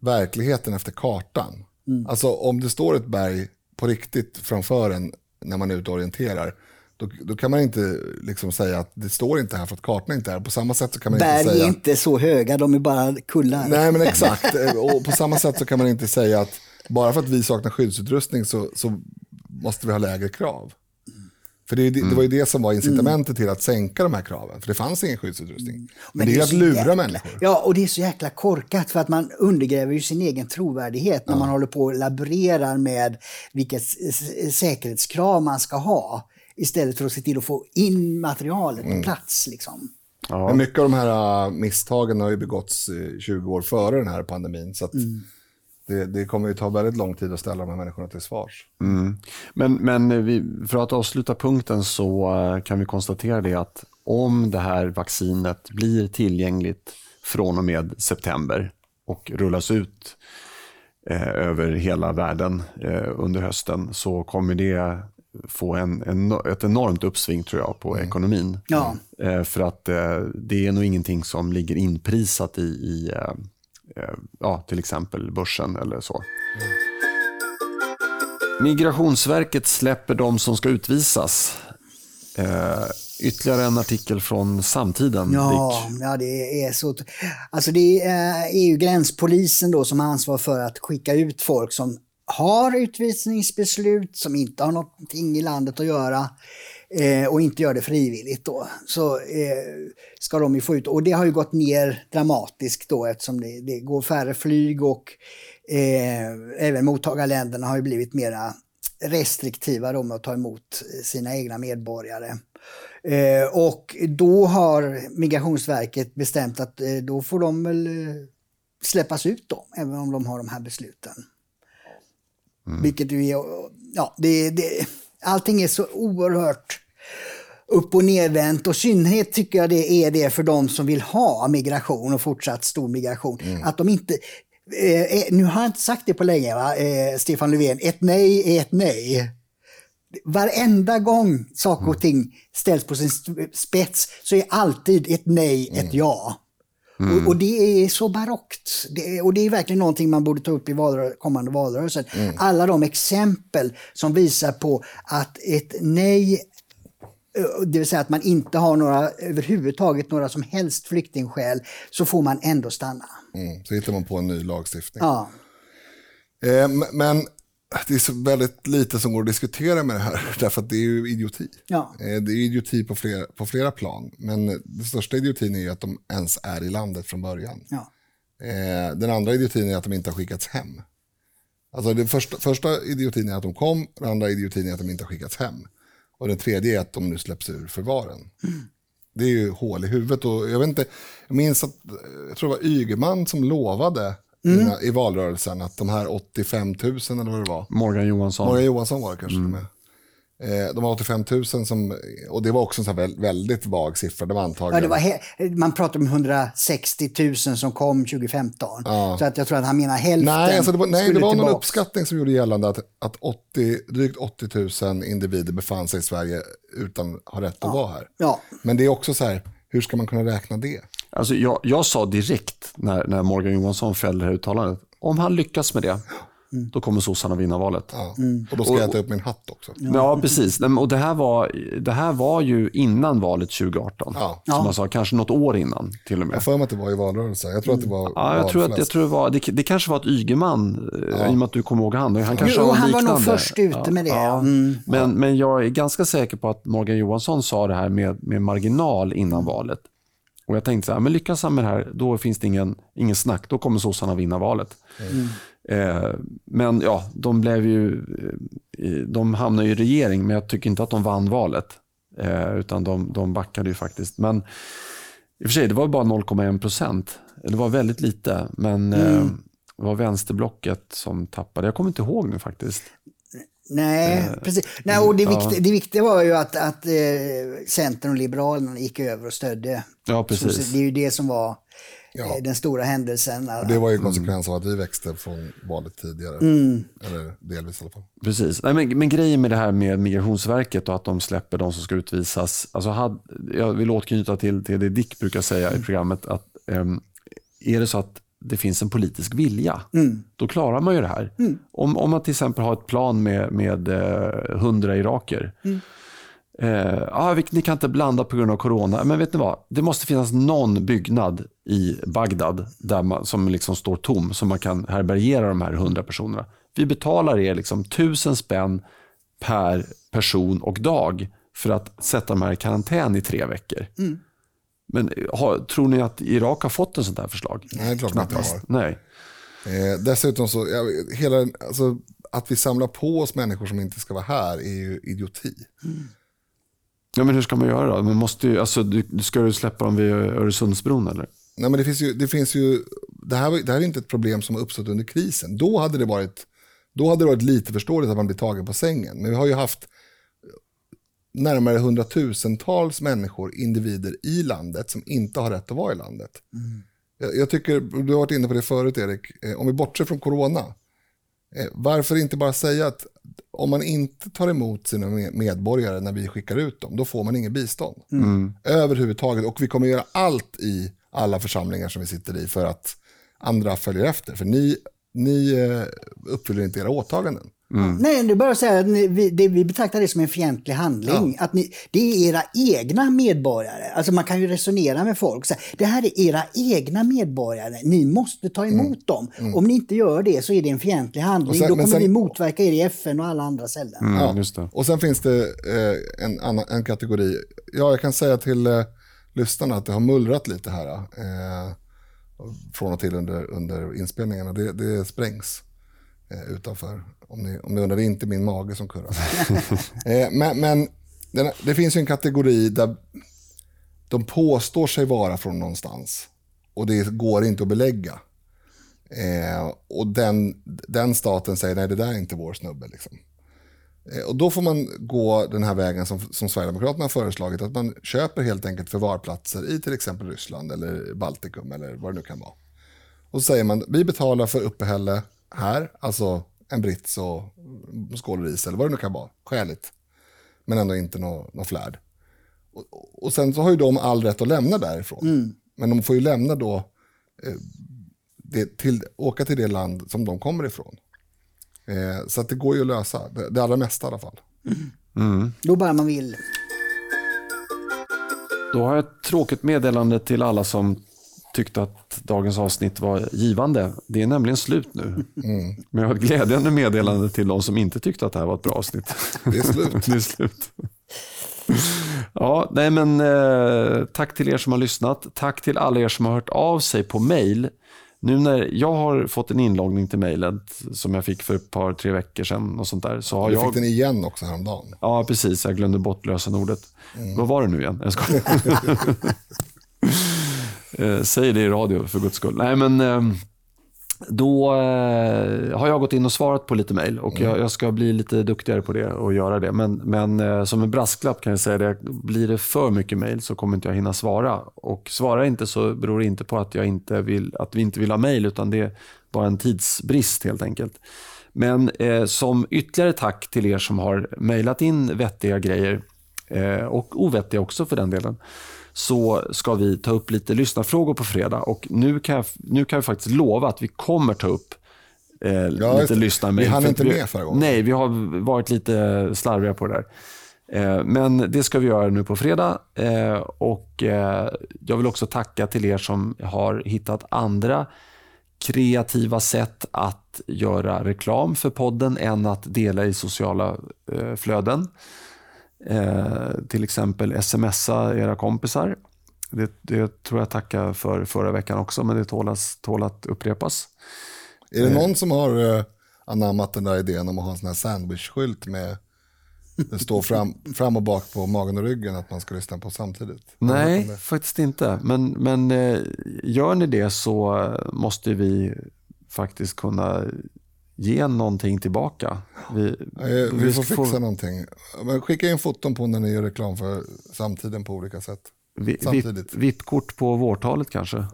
verkligheten efter kartan. Alltså om det står ett berg på riktigt framför en när man är ute och orienterar, då, då kan man inte liksom säga att det står inte här för att kartan inte är här. På samma sätt så kan man Berg inte är säga... inte så höga, de är bara kullar. Nej, men exakt. Och på samma sätt så kan man inte säga att bara för att vi saknar skyddsutrustning så, så måste vi ha lägre krav. För det, det, det var ju det som var incitamentet till att sänka de här kraven. För det fanns ingen skyddsutrustning. Men, det är ju att lura jäkla, människor. Ja, och det är så jäkla korkat för att man undergräver ju sin egen trovärdighet när man håller på och laborerar med vilket säkerhetskrav man ska ha. Istället för att se till att få in materialet Mm. på plats. Liksom. Men mycket av de här äh, misstagen har ju begåtts eh, 20 år före den här pandemin. Så att det, det kommer ju ta väldigt lång tid att ställa de här människorna till svars. Men, men vi, för att avsluta punkten så eh, kan vi konstatera det att om det här vaccinet blir tillgängligt från och med september och rullas ut eh, över hela världen eh, under hösten så kommer det få en, en, ett enormt uppsving tror jag på ekonomin. Ja. Eh, för att eh, det är nog ingenting som ligger inprisat i, i eh, ja, till exempel börsen eller så. Migrationsverket släpper de som ska utvisas. Eh, ytterligare en artikel från samtiden. Ja, Dick. ja, det är så. Alltså det är EU gränspolisen då som har ansvar för att skicka ut folk som har utvisningsbeslut, som inte har någonting i landet att göra eh, och inte gör det frivilligt då. Så eh, ska de ju få ut, och det har ju gått ner dramatiskt då eftersom det, det går färre flyg och eh, även mottagarländerna har ju blivit mera restriktiva då med att ta emot sina egna medborgare. Eh, och då har Migrationsverket bestämt att eh, då får de väl eh, släppas ut då, även om de har de här besluten. Vilket ju är, ja, det, det, allting är så oerhört upp och nervänt och i synnerhet tycker jag det är det för de som vill ha migration och fortsatt stor migration. Att de inte, eh, eh, nu har jag inte sagt det på länge, va? Eh, Stefan Löfven, ett nej är ett nej. Varenda gång saker och ting ställs på sin spets så är alltid ett nej ett ja. Och, och det är så barockt. Det och det är verkligen någonting man borde ta upp i valrö kommande valrörelsen. Alla de exempel som visar på att ett nej eh, det vill säga att man inte har några överhuvudtaget några som helst flyktingskäl, så får man ändå stanna. Mm. Så hittar man på en ny lagstiftning. Ja, Eh, men det är så väldigt lite som går att diskutera med det här, därför att det är ju idioti. ja. Eh, Det är idioti på flera, på flera plan, men den största idiotin är ju att de ens är i landet från början. ja. Eh, Den andra idiotin är att de inte har skickats hem. Alltså den första, första idiotin är att de kom, den andra idiotin är att de inte har skickats hem. Och den tredje är att de nu släpps ur förvaren. Det är ju hål i huvudet och jag vet inte, jag minns att, eh, jag tror det var Ygeman som lovade innan, i valrörelsen att de här 85 000 eller vad det var. Morgan Johansson. Morgan Johansson var det kanske mm. med. Eh, de var 85 000 som, och det var också en här väldigt vag siffra. Det var antagligen... Ja, det var man pratar om 160 000 som kom 2015. Ja. Så att jag tror att han menar hälften Nej, alltså det var, nej, det var någon uppskattning som gjorde gällande att, att 80, drygt 80 000 individer befann sig i Sverige utan att ha rätt att ja. vara här. Ja. Men det är också så här, hur ska man kunna räkna det? Alltså jag, jag sa direkt när, när Morgan Johansson fällde det här uttalandet, om han lyckas med det, Mm. Då kommer sossarna vinna valet. Ja. Mm. Och då ska och, jag äta upp min hatt också. Ja, precis. Och det här var, det här var ju innan valet 2018. Ja. Som man sa, kanske något år innan till och med. Jag för mig att det var i valrörelsen. Jag tror att det var Ja, jag tror att, jag tror det, var, det, det kanske var ett Ygeman, eh, ja. i och med att du kommer ihåg han. Han, kanske jo, var han var nog först ute med det. Ja. Mm. Men, men jag är ganska säker på att Morgan Johansson sa det här med, med marginal innan valet. Och jag tänkte så här, men lyckas han med det här, då finns det ingen, ingen snack. Då kommer sossarna vinna valet. Mm. Eh, men ja, de blev ju, eh, de hamnade i regering, men jag tycker inte att de vann valet. Eh, utan de, de backade ju faktiskt. Men i och för sig, det var bara 0,1 procent. Det var väldigt lite, men mm. det var vänsterblocket som tappade. Jag kommer inte ihåg nu faktiskt. Nej, eh, precis. Nej, och det, ja. viktiga, det viktiga var ju att, att eh, Centern och Liberalerna gick över och stödde. Ja, precis. Så, det är ju det som var ja. Eh, den stora händelsen. Och det var ju konsekvens av att vi växte från valet tidigare. Mm. Eller delvis i alla fall. Precis. Nej, men, men grejen med det här med Migrationsverket och att de släpper de som ska utvisas. Alltså had, jag vill återknyta till, till det Dick brukar säga i programmet. att um, Är det så att det finns en politisk vilja, mm. då klarar man ju det här. Mm. Om, om man till exempel har ett plan med, med eh, 100 iraker. Mm. Eh, ah, ni kan inte blanda på grund av corona. Men vet ni vad? Det måste finnas någon byggnad i Bagdad där man, som liksom står tom, så man kan härbärgera de här 100 personerna. Vi betalar er liksom 1000 spänn per person och dag för att sätta de här i karantän i tre veckor. Mm. Men har, tror ni att Irak har fått en sånt här förslag? Nej, det klart Knappast. inte har. Nej. Eh, dessutom så, ja, hela, alltså, att vi samlar på oss människor som inte ska vara här är ju idioti. Mm. Ja, men hur ska man göra då? Man måste ju, alltså, du, ska du släppa dem vid Öresundsbron eller? Nej, men det finns ju, det finns ju, det här, det här är inte ett problem som har uppstått under krisen. Då hade det varit, då hade det varit lite förståeligt att man blir tagen på sängen. Men vi har ju haft närmare hundratusentals människor, individer i landet som inte har rätt att vara i landet. Mm. Jag, jag, tycker, du har varit inne på det förut Erik, eh, om vi bortser från corona, eh, varför inte bara säga att om man inte tar emot sina medborgare när vi skickar ut dem, då får man ingen bistånd. Mm. Överhuvudtaget. Och vi kommer göra allt i alla församlingar som vi sitter i för att andra följer efter. För ni, ni eh, uppfyller inte era åtaganden. Mm. Nej, det är bara att säga att ni, vi, det, vi betraktar det som en fientlig handling. Ja. Att ni, det är era egna medborgare. Alltså man kan ju resonera med folk. Så här, det här är era egna medborgare. Ni måste ta emot mm. dem. Mm. Om ni inte gör det så är det en fientlig handling. Sen, Då kommer sen, vi motverka er i FN och alla andra ställen. Mm, ja. Och sen finns det eh, en, annan, en kategori. Ja, jag kan säga till eh, lyssnarna att det har mullrat lite här. Eh, från och till under, under inspelningarna. Det, det sprängs eh, utanför. Om ni, om ni undrar, det är inte min mage som kurrar. eh, men men den, det finns ju en kategori där de påstår sig vara från någonstans. Och det går inte att belägga. Eh, och den, den staten säger, nej det där är inte vår snubbe. Liksom. Eh, och då får man gå den här vägen som, som Sverigedemokraterna har föreslagit, att man köper helt enkelt förvarplatser i till exempel Ryssland eller Baltikum eller vad det nu kan vara. Och så säger man, vi betalar för uppehälle här, alltså en brits och skål ris eller vad det nu kan vara, skäligt. Men ändå inte något nå flärd. Och, och, sen så har ju de all rätt att lämna därifrån. Mm. Men de får ju lämna då, eh, det, till, åka till det land som de kommer ifrån. Eh, så att det går ju att lösa, det, det allra mesta i alla fall. Mm. Mm. Då bara man vill. Då har jag ett tråkigt meddelande till alla som tyckte att dagens avsnitt var givande. Det är nämligen slut nu. Mm. Men jag har ett glädjande meddelande till de som inte tyckte att det här var ett bra avsnitt. Det är slut. det är slut. Ja, nej men eh, tack till er som har lyssnat. Tack till alla er som har hört av sig på mail. Nu när jag har fått en inloggning till mejlet som jag fick för ett par, tre veckor sedan. Och sånt där, så har du fick jag... den igen också häromdagen. Ja, precis. Jag glömde bort lösenordet. Mm. Vad var det nu igen? Jag. eh, säg det i radio för guds skull. Nej, men, eh, då eh, har jag gått in och svarat på lite mejl och jag, jag, ska bli lite duktigare på det och göra det. Men, men eh, som en brasklapp kan jag säga det, blir det för mycket mejl så kommer inte jag hinna svara. Och svarar inte så beror det inte på att, jag inte vill, att vi inte vill ha mejl utan det är bara en tidsbrist helt enkelt. Men eh, som ytterligare tack till er som har mejlat in vettiga grejer och ovettiga också för den delen så ska vi ta upp lite lyssnarfrågor på fredag. Och nu kan jag, nu kan jag faktiskt lova att vi kommer ta upp eh, ja, lite lyssnarmejl. Vi hann inte med förra gången. Nej, vi har varit lite slarviga på det där. Eh, men det ska vi göra nu på fredag. Eh, och eh, Jag vill också tacka till er som har hittat andra kreativa sätt att göra reklam för podden än att dela i sociala flöden. Eh, till exempel smsa era kompisar. Det, det, tror jag tackar för förra veckan också, men det tålas, tål att upprepas. Är det någon som har eh, anammat den där idén om att ha en sån här sandwichskylt med det står fram, fram och bak på magen och ryggen att man ska lyssna på samtidigt? Nej, faktiskt inte. Men, men eh, gör ni det så måste vi faktiskt kunna ge någonting tillbaka. Vi, vi, vi får fixa få... någonting. Men skicka in foton på när ni gör reklam för samtiden på olika sätt. VIP-kort på vårtalet kanske?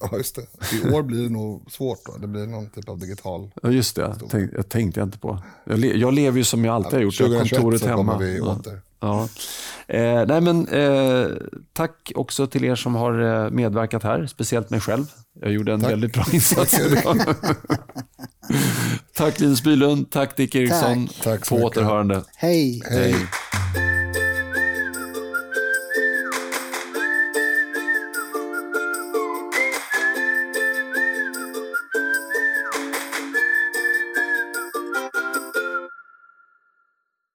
Ja, just det. I år blir det nog svårt. Då. Det blir någon typ av digital. Ja, just det. Tänk, jag tänkte jag inte på. Jag, le, jag lever ju som jag alltid har gjort. Jag har kontoret så hemma. vi åter. Ja. Eh, nej, men, eh, tack också till er som har eh, medverkat här, speciellt mig själv. Jag gjorde en tack. väldigt bra insats idag. Tack Linus Bylund, tack Dick Eriksson. Tack. tack på återhörande. Hej. Hej.